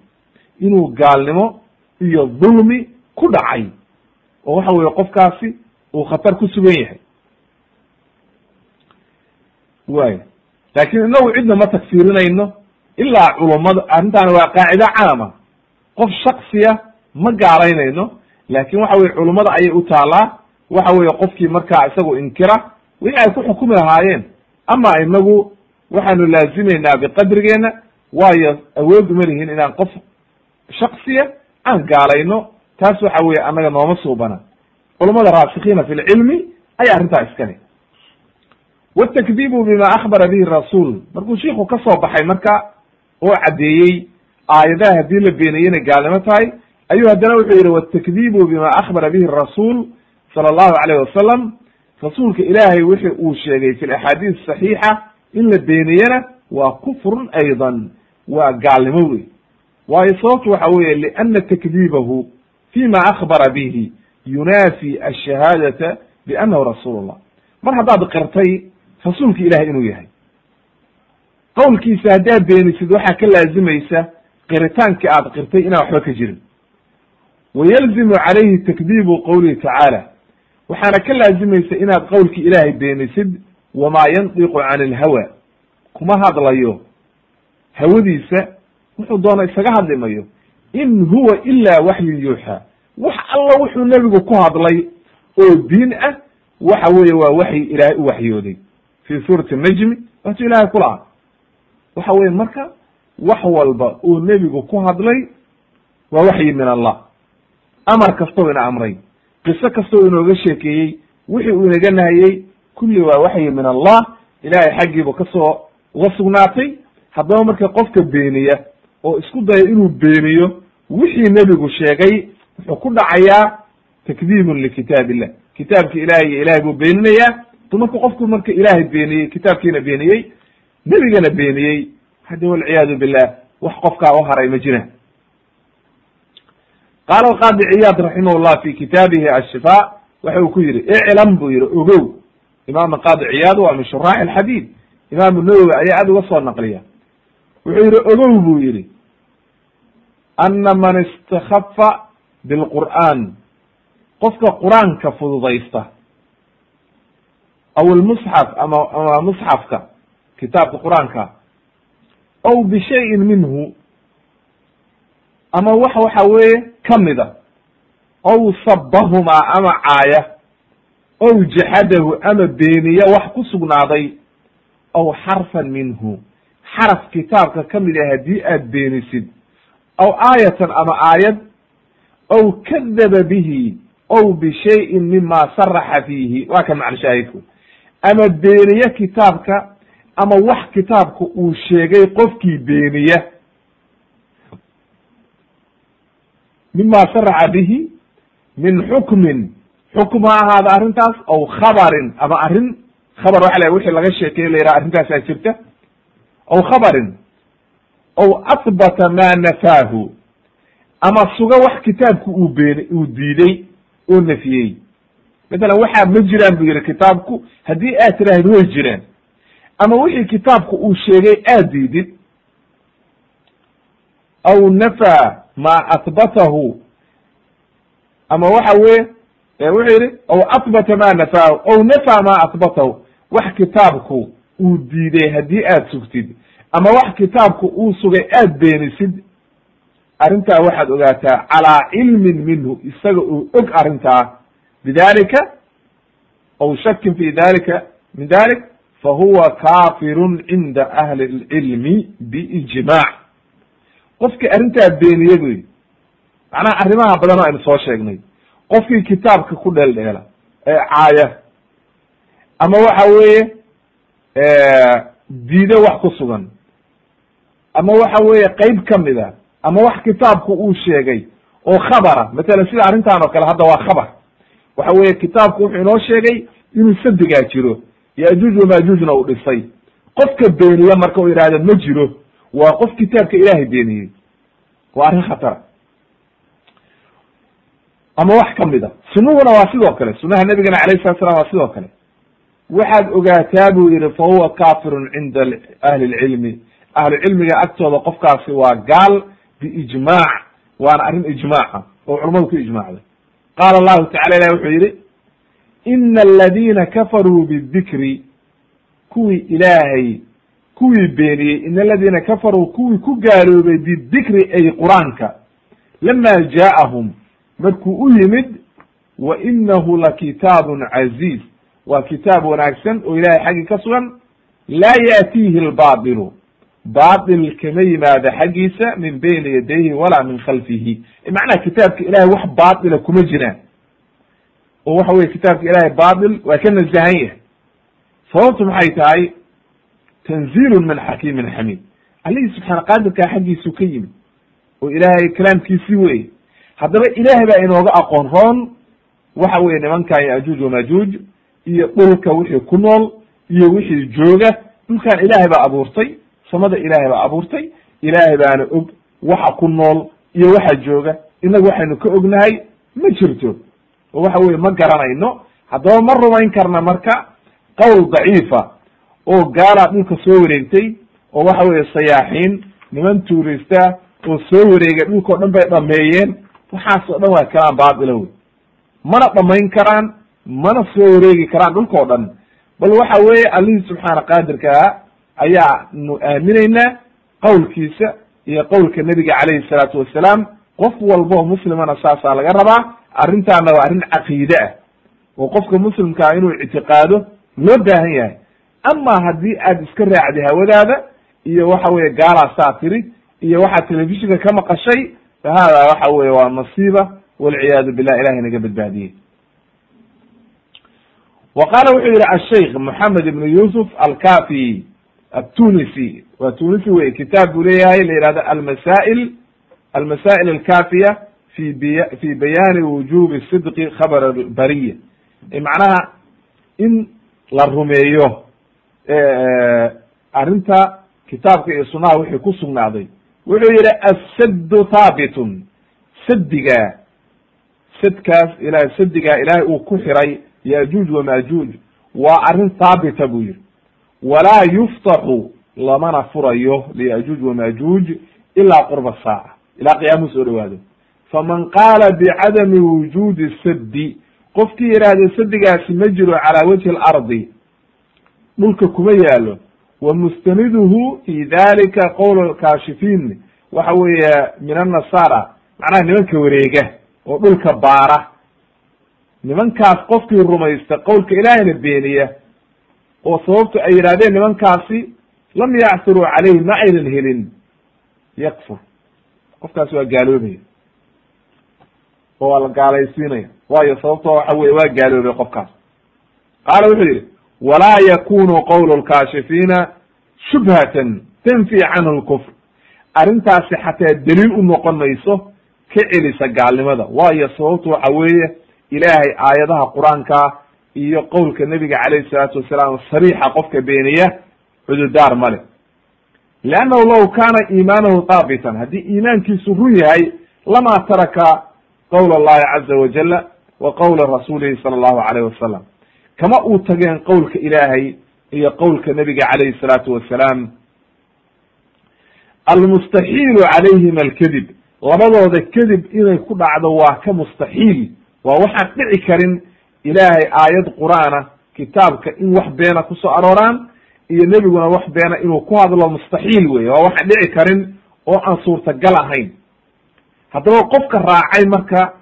inuu gaalnimo iyo dulmi ku dhacay oo waxa weye qofkaasi uu khatar ku sugan yahay. way laakin inagu cidna ma tagfiirinayno ilaa culummada arrintaani waa qaacida caama qof shaksiya ma gaalaynayno laakin waxa weye culummada ayay u taalaa waxa weye qofkii markaa isagu inkira wixii ay ku xukumi lahaayeen. Ama inagu waxaanu laazimaynaa biqadrigeena waayo awood uma lihin inaan qof shaksiya aan gaalayno taas waxa weye annaga nooma suubana. Culamada raasikiina fi lcilmi ayaa arrintaa iskale watakdibu bima akbara bihi rasuul. Markuu shiiku ka soo baxay marka oo caddeeyey aayadaha haddii la beeniyey inay gaalnimo tahay ayuu haddana wuxuu yihi watakdibu bima akbara bihi rasuul sala allahu alayh wasalam rasuulka ilaahay wixi uu sheegay fi laxaadiis saxiixa in la beeniyena waa kufrun aydan waa gaalnimo wey waayo sababtu waxa weeye liana takdiibahu fima akbara bihi yunaafi ashahaadata biannahu rasuul mar haddaad qirtay rasuulka ilahay inuu yahay qowlkiisa haddaad beenisid waxaa ka laazimaysa qiritaankii aad qirtay inaan waxba ka jirin. Wayalzimu calayhi takdiibu qowlihi tacaala. Waxaana ka laazimaysa inaad qowlkii ilaahay beenisid wamaa yandiqu can ilhawa kuma hadlayo hawadiisa wuxuu doona isaga hadli mayo. In huwa ila waxyun yuuxa. Wax alla wuxuu nebigu ku hadlay oo diin ah waxa weeye waa waxyi ilaahay u waxyooday. Fi suurati najmi waatuu ilahay kulaha waxa weye marka wax walba uu nebigu ku hadlay waa waxyi min allah. Amar kastoo ina amray. Qiso kastoo inooga sheekeeyey. Wixii uu inaga nahayey kulli waa waxyi min allah. Ilahay xaggiiba ka soo uga sugnaatay haddaba marka qofka beeniya oo isku daya inuu beeniyo wixii nebigu sheegay wuxuu ku dhacayaa takdiibun likitaab illah kitaabki ilahay iyo ilahay buu beeninayaa. Dumarku qofku marka ilaahay beeniyey kitaabkiina beeniyey nebigana beeniyey haddi walciyaadu billah wax qofkaa u haray ma jiraan qaala alqaadi ciyaad raximah llah fi kitaabihi ashifa waxa uu ku yihi iclam buu yihi ogow. Imaam qaadi ciyaad waa min shuraax alxadiid. Imaamu nawowi ayaa aad uga soo naqliya. Wuxuu yihi ogow buu yihi ana man istakafa bilqur'an qofka qur'aanka fududaysta aw almusxaf ama ama musxafka kitaabka qur'aanka aw bishayin minhu ama wax waxa weeye kamida aw sabahumaa ama caaya aw jaxadahu ama beeniya wax ku sugnaaday aw xarfan minhu. Xaraf kitaabka ka mid ah haddii aad beenisid aw aayatan ama aayad aw kadaba bihi aw bishayin mima saraxa fiihi waa kan macna shaahidku ama beeniye kitaabka ama wax kitaabka uu sheegay qofkii beeniya mima saraxa bihi min xukmin. Xukm ha ahaada arrintaas aw khabarin. Ama arrin khabar waxa la wixii laga sheekey la yidhaha arrintaasaa jirta. Aw khabarin. Aw asbata ma nafaahu. Ama suga wax kitaabku uu been uu diiday oo nafiyey. Matalan waxaa ma jiraan bu yihi kitaabku. Haddii aad tiraahid way jiraan ama wixii kitaabku uu sheegay aad diidid aw nafaa ma ahbatahu ama waxa weye wuxuu yihi aw ahbata ma nafaahu aw nafaa ma ahbatahu wax kitaabku uu diiday haddii aad sugtid ama wax kitaabku uu sugay aad beenisid arrintaa waxaad ogaataa calaa cilmin minhu isaga oo og arrintaa. Bidalika aw shakin fi dalika min dalik fahuwa kafirun cinda ahli lcilmi biijmac qofkii arrintaa beeniye buy macnaha arrimaha badan oo aynu soo sheegnay qofkii kitaabka ku dheeldheela ee caaya ama waxa weeye diide wax ku sugan ama waxa weeye qeyb ka mid a ama wax kitaabku uu sheegay oo khabara matalan sida arrintan oo kale hadda waa khabar waxa weeye kitaabku wuxuu inoo sheegay inuu sadigaa jiro yajuuj wamajuujna uu dhisay qofka beeniya marka uu yidhahdo ma jiro waa qof kitaabka ilaahay beeniyey waa arrin khatara ama wax ka mid a sunuhuna waa sidoo kale sunaha nabigana alayh salat slam waa sidoo kale waxaad ogaataa buu yihi fa huwa kafirun cinda ahli lcilmi ahlu cilmiga agtooda qofkaasi waa gaal biijmaac waana arrin ijmaaca oo culamadu ku ijmaacday qaala allahu tacala ilah wuxuu yihi ina aladiina kafaruu bidikri kuwii ilaahay kuwii beeniyey. ina aladiina kafaruu kuwii ku gaaloobay bidikri ay qur'aanka. lama jaaahum markuu u yimid wa inahu lakitaabun caziiz waa kitaab wanaagsan oo ilahay xaggii ka sugan. laa yaatiihi lbaatilu baatil kama yimaado xaggiisa min bayni yadayhi walaa min khalfihi. Macnaha kitaabka ilahay wax baatila kuma jiraan oo waxa weye kitaabka ilahay baatil waa ka nazahan yahay. Sababtu maxay tahay? Tanziilun min xakiimin xamiid. Allihii subxaana qaadirkaa xaggiisu ka yimid oo ilaahay kalaamkiisii weye haddaba ilaahay baa inooga aqoon roon waxa weye nimankan yajuuj wamajuuj iyo dhulka wixii ku nool iyo wixii jooga. Dhulkan ilaahay baa abuurtay samada ilaahay baa abuurtay. Ilaahay baana og waxa ku nool iyo waxa jooga. Inagu waxaynu ka ognahay ma jirto oo waxa weye ma garanayno. Haddaba ma rumayn karna marka qowl daciifa oo gaalaa dhulka soo wareegtay oo waxa weye sayaaxiin niman tuurista oo soo wareegay dhulka o dhan bay dhameeyeen waxaas oo dhan waa kalaan baatila wey. Mana dhamayn karaan mana soo wareegi karaan dhulka o dhan. Bal waxa weeye allihii subxaana qaadirkaa ayaanu aaminaynaa qowlkiisa iyo qowlka nebiga calayhi salaatu wasalaam. Qof walboo muslimana saasaa laga rabaa arrintaana waa arrin caqiide ah oo qofka muslimkaa inuu ictiqaado loo baahan yahay. Ama haddii aad iska raacday hawadaada iyo waxa weye gaalaa saa tiri iyo waxaad telefishinka ka maqashay fa hada waxa weye waa masiiba walciyaadu billah ilahay naga badbaadiyey. Wa qaala wuxuu yihi asheikh moxamed ibnu yusuf alkafi atunisi waa tunisi wey kitaab buu leeyahay la yihahdo almasail almasail alkafiya fi biy fi bayaani wujubi sidqi khabar bariya macnaha in la rumeeyo arrinta kitaabka iyo sunaha wixii ku sugnaaday wuxuu yihi assaddu haabitun sadigaa sadkaas ilahay sadigaa ilaahay uu ku xiray yajuuj wamajuuj waa arrin haabita buu yihi walaa yuftaxu lamana furayo liyajuuj wamajuuj ilaa qurba saaca ilaa qiyaamuhu soo dhawaado faman qaala bicadami wujuudi saddi qofkii yidhaahda sadigaasi ma jiro calaa wajhi alardi dhulka kuma yaalo wa mustaniduhu fi dalika qowl kaashifiin waxa weeye min annasara macnaha nimanka wareega oo dhulka baara. Nimankaas qofkii rumaysta qowlka ilaahayna beeniya oo sababtu ay yidhahdeen nimankaasi lam yacthuruu calayhi ma aynan helin yakfur qofkaasi waa gaaloobaya oo waa la gaalaysiinaya waayo sababto waxa weye waa gaaloobay qofkaas. Qaala wuxuu yihi walaa yakunu qowlu lkaashifiina shubhatan tanfi canhu lkufr arrintaasi xataa daliil u noqon mayso ka celisa gaalnimada. Waayo sababtu waxa weeye ilaahay aayadaha qur'aanka iyo qowlka nebiga calayhi salaatu wasalaam sariixa qofka beeniya cududaar male leannahu law kaana iimaanahu haabitan haddii iimaankiisu run yahay lama taraka qowla allahi caza wajala wa qowla rasuulihi sala allahu alayh wasalam kama uu tageen qowlka ilaahay iyo qowlka nebiga calayhi salaatu wasalaam almustaxiilu calayhim alkadib labadooda kadib inay ku dhacdo waa ka mustaxiil waa waxaan dhici karin ilaahay aayad qur'aana kitaabka in wax beena ku soo arooraan iyo nebiguna wax beena inuu ku hadlo mustaxiil weye waa waxaan dhici karin oo aan suurtagal ahayn haddaba qofka raacay marka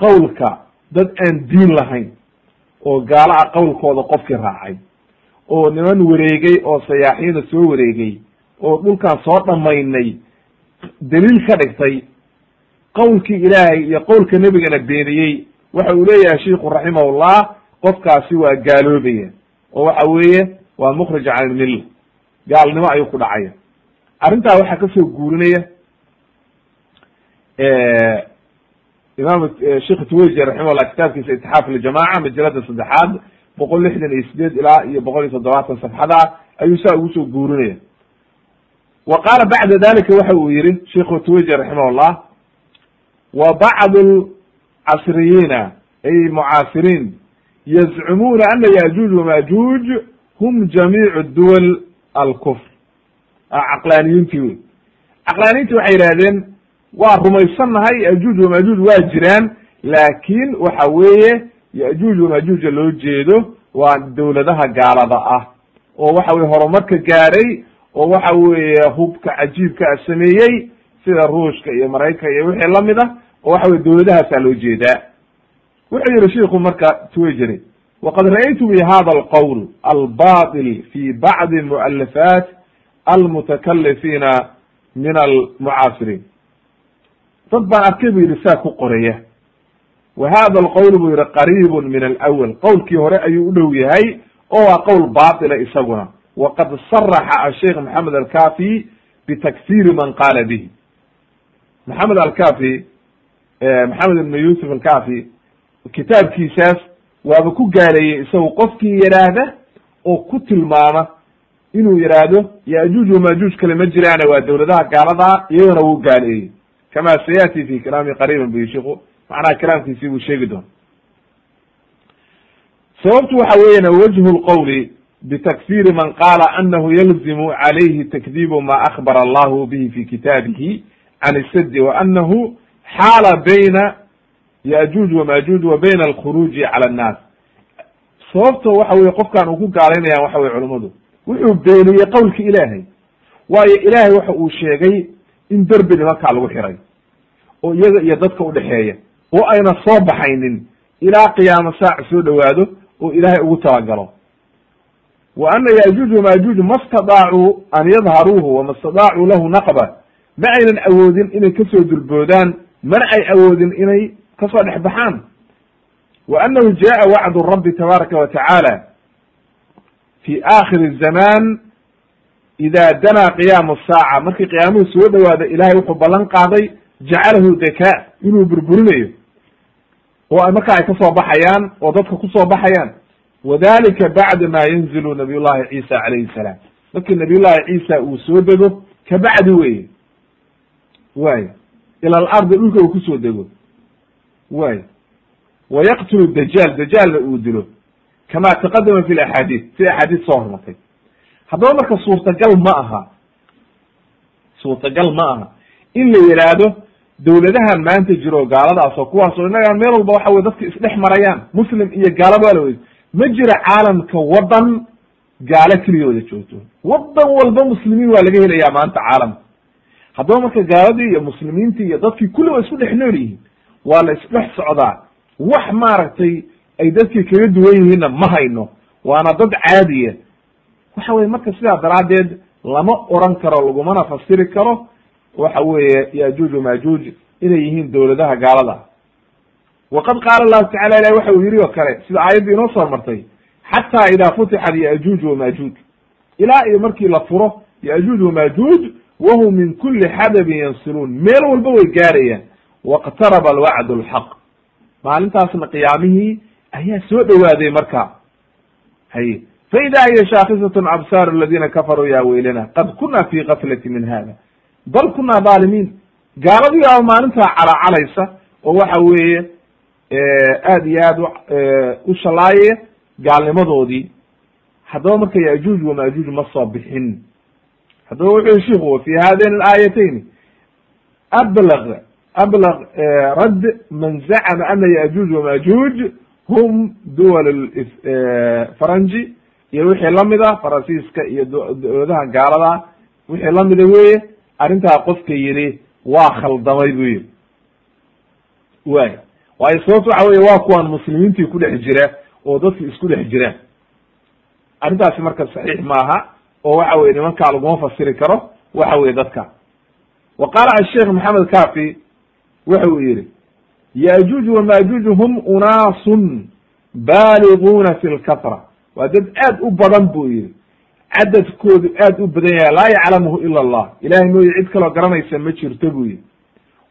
qowlka dad aan diin lahayn oo gaala a qowlkooda qofkii raacay oo niman wareegay oo sayaaxiina soo wareegay oo dhulkan soo dhamaynay daliil ka dhigtay qowlkii ilaahay iyo qowlka nebigana beeniyey waxa uu leeyahay shiku raximahullah qofkaasi waa gaaloobaya oo waxa weeye waa mukhrij can ilmilla gaalnimo ayuu ku dhacaya. Arrintaa waxaa ka soo guurinaya imaam sheikh tuweyji raximahullah kitaabkiisa itixaaf ljamaca majalada saddexaad boqol lixdan iyo sideed ilaa iyo boqol iyo toddobaatan safxada ayuu saa ugu soo guurinaya wa qaala bacda dalika waxa uu yihi sheikhu tuweyji raximahullah wa bacdu casriyiina ay mucaasiriin yazcumuuna ana yajuuj wamajuuj hum jamiicu duwal alkufr caqlaaniyiintii wey caqlaaniyiintii waxay yidhahdeen waa rumaysannahay yajuuj wamajuuj waa jiraan laakin waxa weeye yajuuj wamajuuja loo jeedo waa dowladaha gaalada ah. Oo waxa weye horumarka gaadhay oo waxa weeye hubka cajiibka a sameeyey sida ruushka iyo maraykanka iyo wixii la mid ah oo waxa weye dowladahaasaa loo jeedaa. Wuxuu yihi shiku marka twejeri waqad ra'aytu bi hada alqowl albatil fi bacdi mu'alafaat almutakalifiina min almucaasiriin dad baan arkay bu yidhi saa ku qoraya wa hada alqowl buu yihi qariibun min alawal qowlkii hore ayuu u dhow yahay oo waa qowl batila isaguna. Waqad saraxa asheikh maxamed alkafi bitakfiri man qaala bihi. Maxamed alkafi maxamed ibn yusuf alkafi kitaabkiisaas waaba ku gaaleeyey isagu qofkii yidhaahda oo ku tilmaama inuu yidhaahdo yajuuj wamajuuj kale ma jiraane waa dowladaha gaaladaa iyagona wuu gaaleeyey kama sayati fi kalaami qariiban bu shiku macnaha kalaamkiisii buu sheegi doona sababtu waxa weeyana wajhu lqowli bitakfiri man qaala anahu yalzimu calayhi takdibu ma akbara allahu bihi fi kitaabihi can isadi wa anahu xaala bayna yajuuj wamajuuj wa bayna alkhuruuji cala annaas sababto waxa weye qofkan uu ku gaalaynayaan waxa weye culummadu wuxuu beeniyey qowlki ilaahay waayo ilaahay waxa uu sheegay in derbeni markaa lagu xiray oo iyaga iyo dadka udhexeeya oo ayna soo baxaynin ilaa qiyaamo saac soo dhowaado oo ilaahay ugu talagalo wa ana yaajuuj wamaajuuj ma stadaacuu an yadharuuhu wama stadaacuu lahu naqba ma aynan awoodin inay ka soo dulboodaan mana ay awoodin inay ka soo dhex baxaan. Wa annahu jaa wacdu rabbi tabaaraka wa fi aakhiri zamaan idaa danaa qiyaamu saaca markii qiyaamuhu soo dhawaado ilahay wuxuu ballan qaaday jacalahu daka inuu burburinayo oo marka ay ka soo baxayaan oo dadka ku soo baxayaan wadalika bacda ma yanzilu nabiy llahi ciisa calayhi salaam markii nabiy llahi ciisa uu soo dego kabacdi weye way ila alardi dhulka uu ku soo dego way wa yaqtulu dajaal dajaalna uu dilo kama taqadama fi laxaadiis si axaadiis soo hormartay haddaba marka suurtagal ma aha. Suurtagal ma aha. In la yidhaahdo dawladahan maanta jiro gaaladaas oo kuwaas oo innagaan meel walba waxa weye dadka isdhex marayaan muslim iyo gaalaba waa la wey ma jira caalamka waddan gaalo keligooda joogto. Waddan walba muslimiin waa laga helayaa maanta caalamka haddaba marka gaaladii iyo muslimiintii iyo dadkii kulli waa isku dhex nool yihiin waa la isdhex socdaa. Wax maaragtay ay dadkii kaga duwan yihiinna ma hayno. Waana dad caadiya waxa weye marka sidaa daraaddeed lama oran karo lagumana fasiri karo waxa weeye yajuuj majuuj inay yihiin dowladaha gaalada. Waqad qaala allahu tacala ilahi waxa uu yidhi oo kale sida aayadda inoo soo martay xataa idaa futixat yajuuj wamajuuj ilaa iyo markii la furo yajuuj wamajuuj wahum min kuli xadabin yansiluun. Meel walba way gaarayaan. Waqtaraba alwacd alxaq maalintaasna qiyaamihii ayaa soo dhowaaday marka. Haye faida hiya shaakisatun absaaru aladina kafaruu ya weylana qad kuna fi gaflati min hada bal kunaa dhaalimiin gaaladii aa maalintaa calacalaysa oo waxa weeye aad iyo aad u shalaayaya gaalnimadoodii haddaba marka yajuuj wamajuuj ma soo bixin haddaba wuxuu shiku fi hadain alaayatayn ablg ablg radd man zacma ana yajuuj wamajuuj hum duwal faranji iyo wixii la mid a faransiiska iyo dowladaha gaalada wixii lamida weye arrintaa qofka yidhi waa khaldamay buu yidhi. Way waayo sababto waxa weye waa kuwaan muslimiintii ku dhex jira oo dadki isku dhex jiraan. Arrintaasi marka saxiix maaha oo waxa weye nimankaa laguma fasiri karo waxa weye dadka. Wa qaala asheikh maxamed kafi waxa uu yihi yajuuj wamajuuj hum unaasun baaliguuna fi lkatra waa dad aad u badan buu yihi cadadkoodu aad u badan yahay laa yaclamuhu ila allah. Ilahay mooye cid kaloo garanaysa ma jirto buu yihi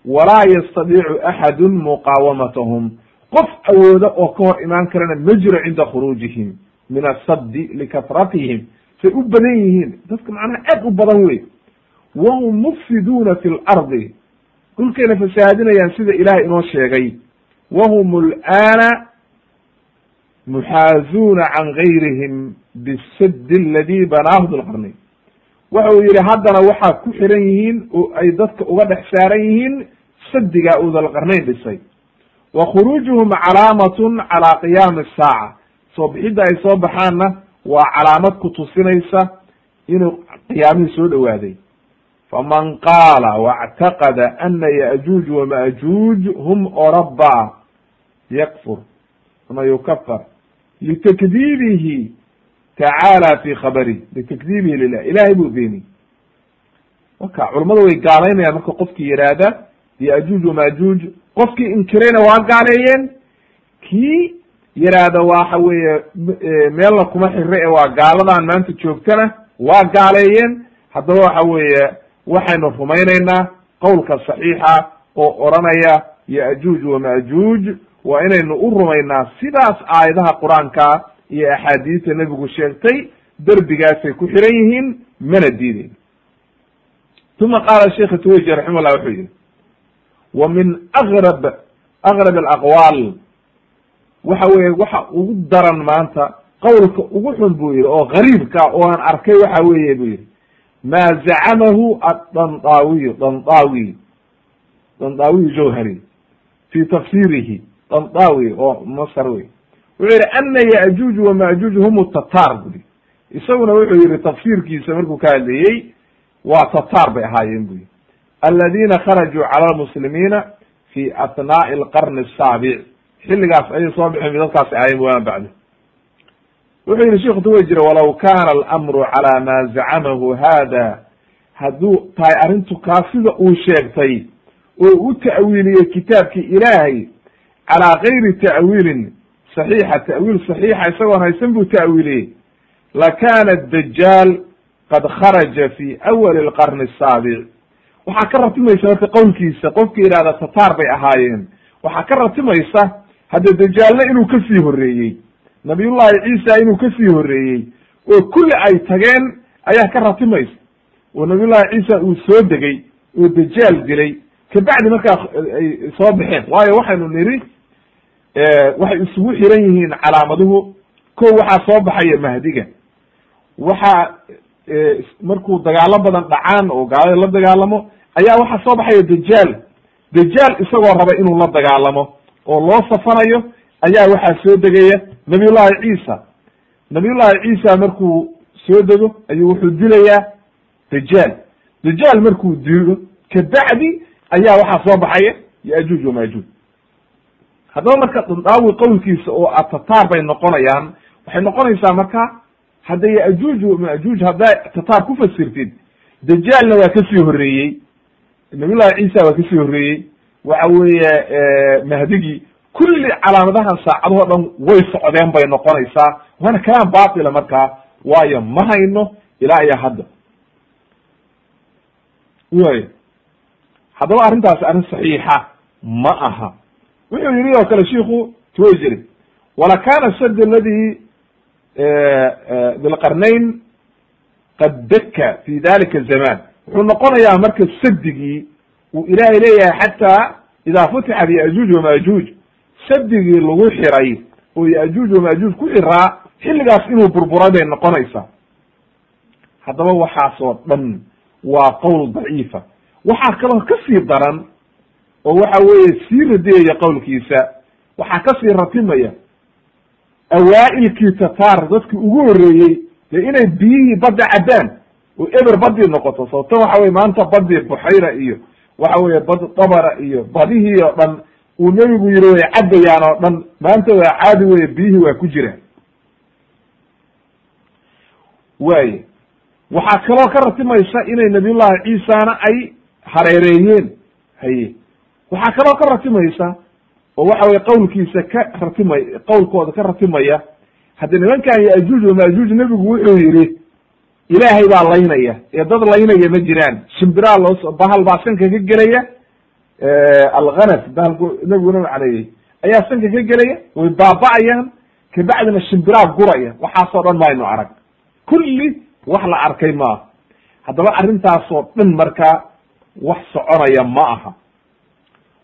walaa yastadiicu axadun muqaawamatahum qof awooda oo ka hor imaan karana ma jiro cinda khuruujihim min asaddi likatratihim say u badan yihiin dadka macnaha aad u badan wey wahum mufsiduuna fi lardi dhulkayna fasaahadinayaan sida ilahay inoo sheegay. Wahum alana muxaazuuna can gayrihim bisadi aladi banaahu dulqarnayn waxa uu yihi haddana waxaa ku xiran yihiin oo ay dadka uga dhex saaran yihiin sadigaa uu dalqarnayn dhisay. Wa khuruujuhum calaamatun calaa qiyaami saaca. Soo bixidda ay soo baxaanna waa calaamad ku tusinaysa inuu qiyaamihii soo dhowaaday. Faman qaala wاctaqada ana yajuuj wamajuuj hum oraba yakfur ama yukafar litakdiibihi tacaala fi khabari litakdiibihi lilah ilahay buu beeniy waka culamadu way gaalaynayaan marka qofkii yihaahda yajuuj wamajuuj qofkii inkirayna waa gaaleeyeen kii yiraahda waxa weeye meelna kuma xire ee waa gaaladan maanta joogtana waa gaaleeyeen haddaba waxa weeye waxaynu rumaynaynaa qowlka saxiixa oo oranaya yajuuj wamajuuj waa inaynu u rumaynaa sidaas aayadaha qur'aanka iyo axaadiista nebigu sheegtay derbigaasay ku xiran yihiin mana diideyn uma qaala sheikh tweyji raximah llah wuxuu yihi wa min agrab agrab alaqwaal. Waxa weye waxa ugu daran maanta qowlka ugu xun buu yihi oo gariibka oo aan arkay waxa weeye buu yihi ma zacamahu adandawiy dandawi dandawiy jawhari fi tafsirihi dandawi oo masr wey wuxuu yihi ana yajuuj wamajuuj hum tatar bui isaguna wuxuu yihi tafsiirkiisa markuu ka hadlayey waa tatar bay ahaayeen bu yihi aladina kharajuu cala lmuslimiina fi athnaa'i alqarni asaabic xilligaas ayay soo bixeen dadkaasi ahayen waama bacdo wuxuu yihi sheikhu tuway jira walaw kana alamru cala ma zacamahu hada hadduu tahay arrintu kaa sida uu sheegtay oo u ta'wiiliyey kitaabkii ilaahay calaa gayri ta'wiilin saxiixa ta'wiil saxiixa isagoon haysan buu ta'wiiliyey lakana dajaal qad kharaja fi awali alqarni asaabic waxaa ka ratimaysa marka qowlkiisa qofka yidhahda tataar bay ahaayeen. Waxaa ka ratimaysa hadde dajaalna inuu ka sii horreeyey. Nabiyullahi ciisa inuu ka sii horreeyey. Oo kulli ay tageen ayaa ka ratimaysa oo nabiyullahi ciisa uu soo degay oo dajaal dilay. Kabacdi markaa ay soo baxeen. Waayo waxaynu niri waxay isugu xiran yihiin calaamaduhu ko waxaa soo baxaya mahdiga. Waxaa markuu dagaalo badan dhacaan oo gaalada la dagaalamo ayaa waxaa soo baxaya dajaal. Dajaal isagoo raba inuu la dagaalamo. Oo loo safanayo ayaa waxaa soo degaya nabiyullahi ciisa. Nabiyullahi ciisa markuu soo dego ayuu wuxuu dilayaa dajaal. Dajaal markuu dilo kabacdi ayaa waxaa soo baxaya yajuuj wamajuuj haddaba marka dhandaawi qowlkiisa oo atataar bay noqonayaan waxay noqonaysaa marka hadda yajuuj wamajuuj haddaa tataar ku fasirtid dajaalna waa ka sii horreeyey nabiyullahi ciisa waa ka sii horreeyey waxa weeye mahdigii kulli calaamadahan saacadahoo dhan way socdeen bay noqonaysaa waana kalaan batila markaa waayo ma hayno ilaa iyo hadda. Way haddaba arrintaasi arrin saxiixa ma aha wuxuu yidhi oo kale shiku twejeri walakana sad aladi dilqarnayn qad daka fi dalika zaman. Wuxuu noqonayaa marka sadigii uu ilaahay leeyahay xataa idaa futixat yajuuj wamajuuj sadigii lagu xiray oo yajuuj wamajuuj ku xiraa xilligaas inuu burburay bay noqonaysaa. Haddaba waxaasoo dhan waa qowl daciifa. Waxaa kaloo ka sii daran oo waxa weeye sii radiyaya qowlkiisa. Waxaa ka sii ratimaya awaa'ilkii tataar dadkii ugu horreeyey dee inay biyihii badda caddaan oo eber badii noqoto. Sababto waxa weye maanta badii buxayra iyo waxa weye bad dabara iyo badihii oo dhan uu nebigu yiri way cabbayaan oo dhan maanta waa caadi weye biyihii waa ku jiraan waaye waxaa kaloo ka ratimaysa inay nabiyullahi ciisana ay hareereeyeen. Haye waxaa kaloo ka ratimaysa oo waxa weye qowlkiisa ka ratimay qowlkooda ka ratimaya haddi nimankan yajuuj wamajuuj nebigu wuxuu yihi ilaahay baa laynaya ee dad laynaya ma jiraan. Shimbiraa loo bahal baa sanka ka gelaya alghanas bahalku nebiguna macneeyey ayaa sanka ka gelaya way baaba'ayaan kabacdina shimbiraa guraya. Waxaasoo dhan maynu arag. Kulli wax la arkay maaha. Haddaba arrintaasoo dhan marka wax soconaya ma aha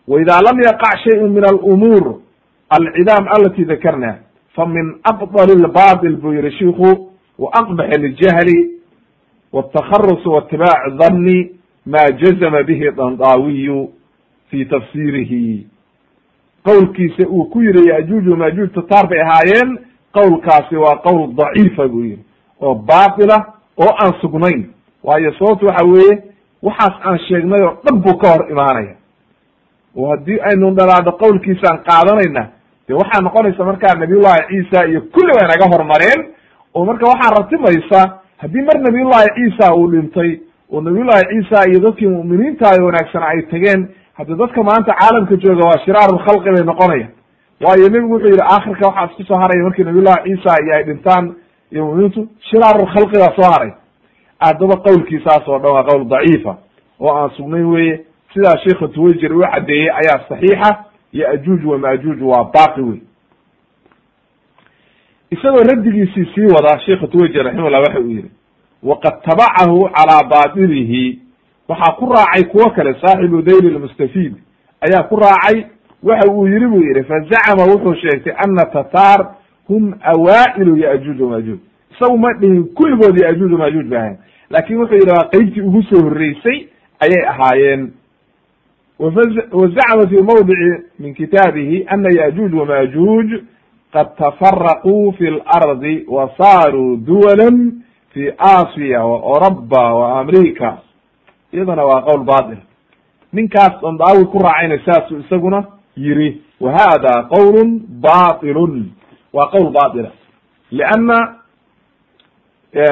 wa ida lam yaqac shayun min alumuur alcidaam alati dakarna fa min afdal lbatil buu yihi shiku wa aqbax ljahli wاtakharus waitibaac dhanni ma jazma bihi dandaawiyu fi tafsirihi qowlkiisa uu ku yihi yajuuj wamajuuj tataar bay ahaayeen qowlkaasi waa qowl daciifa buu yihi oo baatila oo aan sugnayn waayo sababtu waxa weeye waxaas aan sheegnay oo dhan buu ka hor imaanaya oo haddii aynu dhalaadho qowlkiisaan qaadanayna de waxaa noqonaysa markaa nabiyullahi ciisa iyo kulli way naga hormareen oo marka waxaa ratimaysa haddii mar nabiyullahi ciisa uu dhintay oo nabiyullahi ciisa iyo dadkii mu'miniinta ee wanaagsan ay tageen haddi dadka maanta caalamka jooga waa shiraarulkhalqi bay noqonayaan. Waayo nebigu wuxuu yidhi aakhirka waxaa isku soo haraya markii nabiyullahi ciisa iyo ay dhintaan iyo muminiintu shiraarulkhalqi baa soo haray. Haddaba qowlkiisaas oo dhan waa qowl daciifa oo aan sugnayn weye sidaa sheikha tuwajir u caddeeyey ayaa saxiixa yajuuj wamajuuj waa baaqi wey isagoo raddigiisii sii wadaa sheikha tuwajir raximahullah waxa uu yihi waqad tabacahu calaa baatilihi waxaa ku raacay kuwo kale saaxibu dayl lmustafiid ayaa ku raacay waxa uu yihi buu yihi fazacama wuxuu sheegtay ana tataar hum awaa'ilu yajuuj wamajuuj isagu ma dhihin kulligood yajuuj wamajuuj ba ahayn. Laakin wuxuu yidhi waa qeybtii ugu soo horreysay ayay ahaayeen wazacama fi mawdici min kitaabihi ana yajuuj wamajuuj qad tafaraquu fi lardi wa saaruu duwalan fi asiya wa oroba wa america iyadana waa qowl batil ninkaas ondaawi ku raacayna saasuu isaguna yiri wa hada qowl batilun waa qowl batila lianna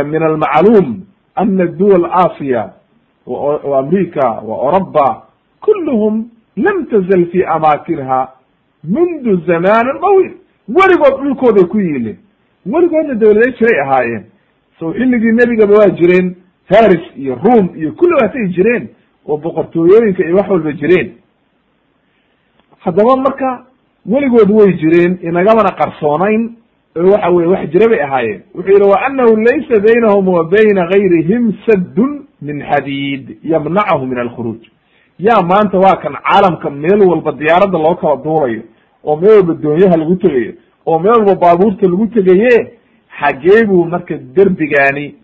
min almacluum ana duwal asiya wa america wa oroba kulluhum lam tazal fi amaakinha mundu zamanin dawil weligood dhulkooday ku yiileen weligoodna dawladay jiray ahaayeen so xilligii nebigaba waa jireen faris iyo ruom iyo kulli waatay jireen oo boqortooyooyinka iyo wax walba jireen haddaba marka weligood way jireen inagamana qarsoonayn oo waxa weye wax jira bay ahaayeen wuxuu yidhi wa anahu laysa baynahum wa bayna gayrihim saddun min xadiid yamnacahu min alkhuruuj yaa maanta waa kan caalamka meel walba diyaaradda loo kala duulayo oo meel walba doonyaha lagu tegayo oo meel walba baabuurta lagu tegaye xagee buu marka derbigaani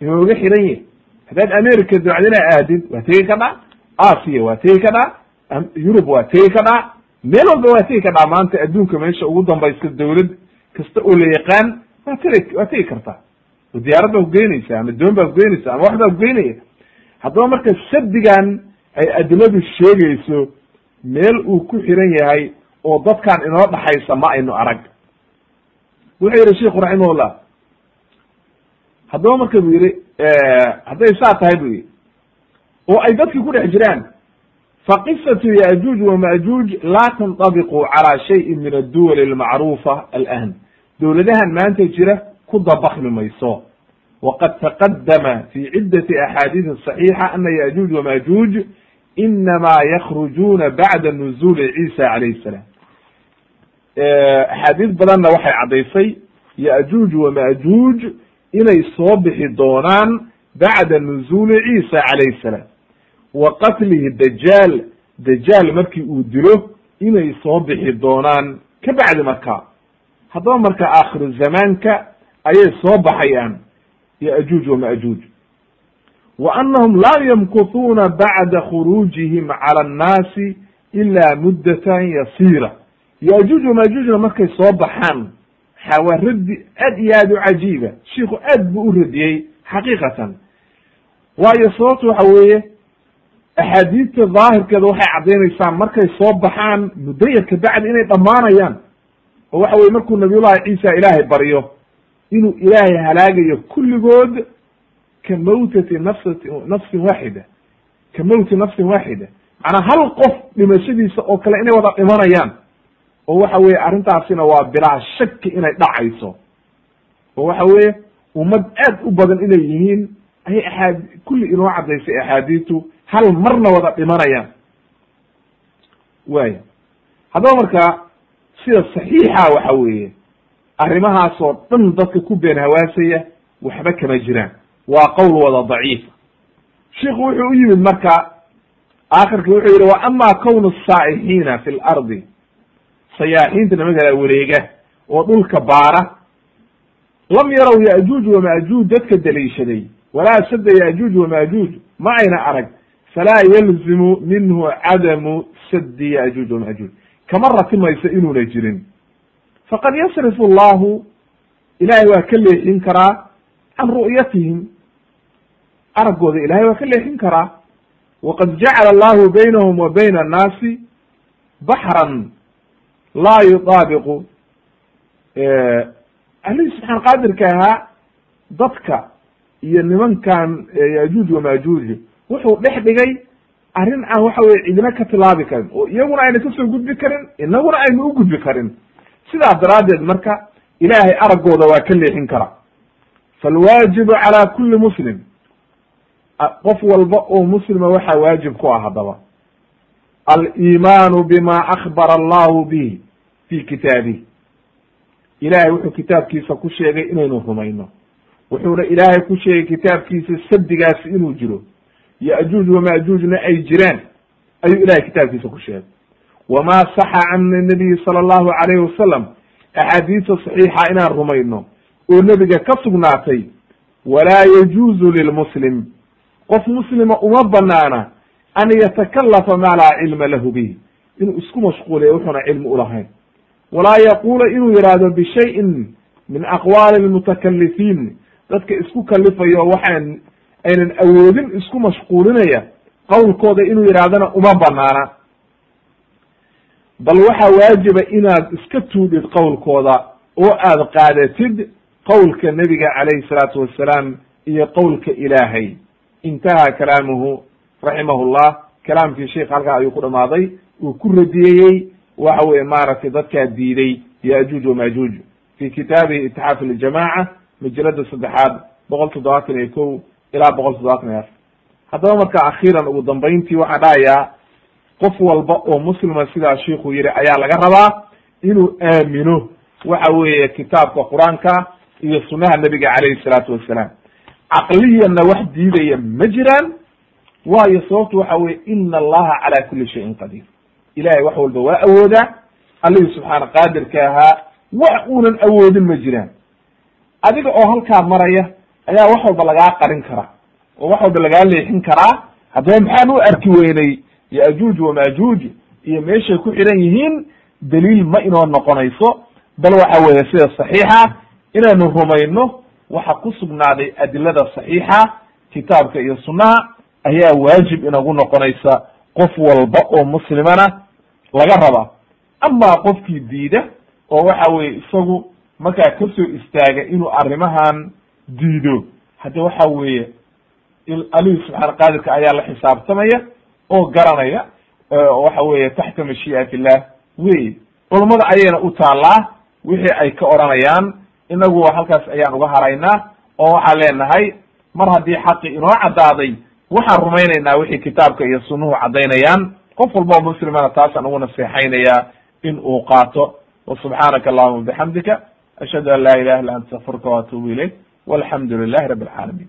inooga xiran yahy haddaad america dacdina aadid waa tegi kadhaa asia waa tegi kadhaa yurub waa tegi kadhaa meel walba waa tegi kadhaa maanta adduunka meesha ugu dambaysa dawlad kasta oo la yaqaan waa tegi waa tegi kartaa oo diyaarad baa kugeynaysa ama doon baa kugeynaysa ama wax baa kugeynaya haddaba marka sabdigan ay adiladu sheegayso meel uu ku xiran yahay oo dadkan inoo dhaxaysa ma aynu arag. Wuxuu yihi sheiku raximahullah haddaba marka bu yihi eh, hadday saa tahay bu yihi oo ay dadki ku dhex jiraan faqisatu yajuuj wamajuuj laa tantabiqu calaa shayin min adduwal almacruufa alahn dowladahan maanta jira ku dabakmi mayso. Waqad taqadama fi ciddati axaadiis saxiixa ana yajuuj wamajuuj inamaa yakrujuuna bacda nuzuli ciisa calayhi salaam axaadiis badanna waxay caddaysay yaajuuj wamaajuuj inay soo bixi doonaan bacda nuzuuli ciisa calayhi salaam wa qatlihi dajaal dajaal markii uu dilo inay soo bixi doonaan ka bacdi markaa haddaba marka aakhiru zamaanka ayay soo baxayaan yaajuuj wamaajuuj wa anahum laa yamkutuuna bacda khuruujihim cala annaasi ila muddatan yasiira yajuuj wamajuujna markay soo baxaan xa waa raddi aad iyo aad u cajiiba shiiku aad buu u radiyey xaqiiqatan waayo sababtu waxa weeye axaadiista daahirkeeda waxay caddaynaysaa markay soo baxaan muddo yar kabacdi inay dhammaanayaan oo waxa weye markuu nabiyullahi ciisa ilaahay baryo inuu ilaahay halaagayo kulligood ka mawtati nafsati nafsin waaxida ka mawti nafsin waaxida macnaa hal qof dhimashadiisa oo kale inay wada dhimanayaan oo waxa weye arrintaasina waa bilaa shaki inay dhacayso oo waxa weeye ummad aad u badan inay yihiin ayay axaad kulli inoo caddaysay axaadiistu hal marna wada dhimanayaan waya haddaba marka sida saxiixa waxa weeye arrimahaasoo dhan dadka ku been hawaasaya waxba kama jiraan waa qowl wada daciif. Shiku wuxuu u yimid marka aakhirka wuxuu yihi wa ama kownu saa'ixiina fi lardi sayaaxiinta nimanka wareega oo dhulka baara. Lam yarow yajuuj wamajuuj dadka daliishaday. Walaa sadda yajuuj wamajuuj ma ayna arag. Falaa yalzimu minhu cadamu saddi yajuuj wamajuuj kama ratimayso inuuna jirin. Faqad yasrifu allahu ilahay waa ka leexin karaa can ru'yatihim araggooda ilahay waa ka leexin karaa waqad jacala allahu baynahum wa bayna annaasi baxran laa yudaabiqu alihii subxaan qaadirka ahaa dadka iyo nimankan yajuuj wamajuuj wuxuu dhex dhigay arrin aan waxa weye cidina ka tilaabi karin oo iyaguna ayna ka soo gudbi karin inaguna aynu u gudbi karin sidaa daraaddeed marka ilaahay araggooda waa ka leexin karaa falwaajibu calaa kulli muslim qof walba oo muslima waxaa waajib ku ah haddaba aliimaanu bima akbara allahu bih fi kitaabih ilahay wuxuu kitaabkiisa ku sheegay inaynu rumayno wuxuuna ilaahay ku sheegay kitaabkiisa sabdigaasi inuu jiro yajuuj wamajuujna ay jiraan ayuu ilahay kitaabkiisa ku sheegay wama saxa can nabiyi sala allahu alayhi wasalam axaadiista saxiixa inaan rumayno oo nebiga ka sugnaatay walaa yajuuzu lilmuslim. Qof muslima uma banaana an yatakalafa maa laa cilma lahu bih inuu isku mashquuliya wuxuuna cilmi ulahayn walaa yaquula inuu yihahdo bishayin min aqwaali lmutakalifiin dadka isku kalifayo waxaan aynan awoodin isku mashquulinaya qowlkooda inuu yidhahdana uma banaana bal waxaa waajiba inaad iska tuudhid qowlkooda oo aad qaadatid qowlka nebiga calayhi salaatu wassalaam iyo qowlka ilaahay. Intaha kalaamuhu raximahullah kalaamkii sheikh halkaa ayuu ku dhamaaday uu ku radiyeyey waxa weye maaragtay dadkaa diiday yajuuj wamajuuj fi kitaabihi itixaaf ljamaca majalada saddexaad boqol toddobaatan iyo kow ilaa boqol toddobaatan iyo afar. Haddaba marka akhiiran ugu dambayntii waxaan dhahayaa qof walba oo muslima sidaa shiiku yihi ayaa laga rabaa inuu aamino waxa weeye kitaabka qur'aanka iyo sunaha nebiga calayhi salaatu wassalaam caqliyanna wax diidaya ma jiraan waayo sababtu waxa weye ina allaha calaa kuli shayin qadiir. Ilahay wax walba waa awoodaa allihii subxaana qaadirka ahaa wax uunan awoodin ma jiraan. Adiga oo halkaa maraya ayaa wax walba lagaa qarin karaa oo wax walba lagaa leexin karaa. Haddaba maxaan u arki weynay yajuuj wamajuuj iyo meeshay ku xidhan yihiin daliil ma inoo noqonayso. Bal waxa weeye sida saxiixa inaynu rumayno waxa ku sugnaaday adilada saxiixa kitaabka iyo sunnaha ayaa waajib inagu noqonaysa qof walba oo muslimana laga rabaa amaa qofkii diida oo waxa weye isagu markaa ka soo istaaga inuu arrimahan diido. Hadda waxa weeye alihi subxaana qaadirka ayaa la xisaabtamaya oo garanaya waxa weeye taxta mashii'at illah wey culummada ayayna u taallaa wixii ay ka odhanayaan inagu halkaas ayaan uga haraynaa oo waxaan leenahay mar haddii xaqi inoo caddaaday waxaan rumaynaynaa wixii kitaabka iyo sunnuhu caddaynayaan. Qof walba oo muslimana taasaan ugu naseexaynayaa in uu qaato. Wa subxaanaka allahuma bixamdika ashhadu an laa ilaha illa anta astafirka waatubu ilayk walxamdu lilahi rabi alcaalamiin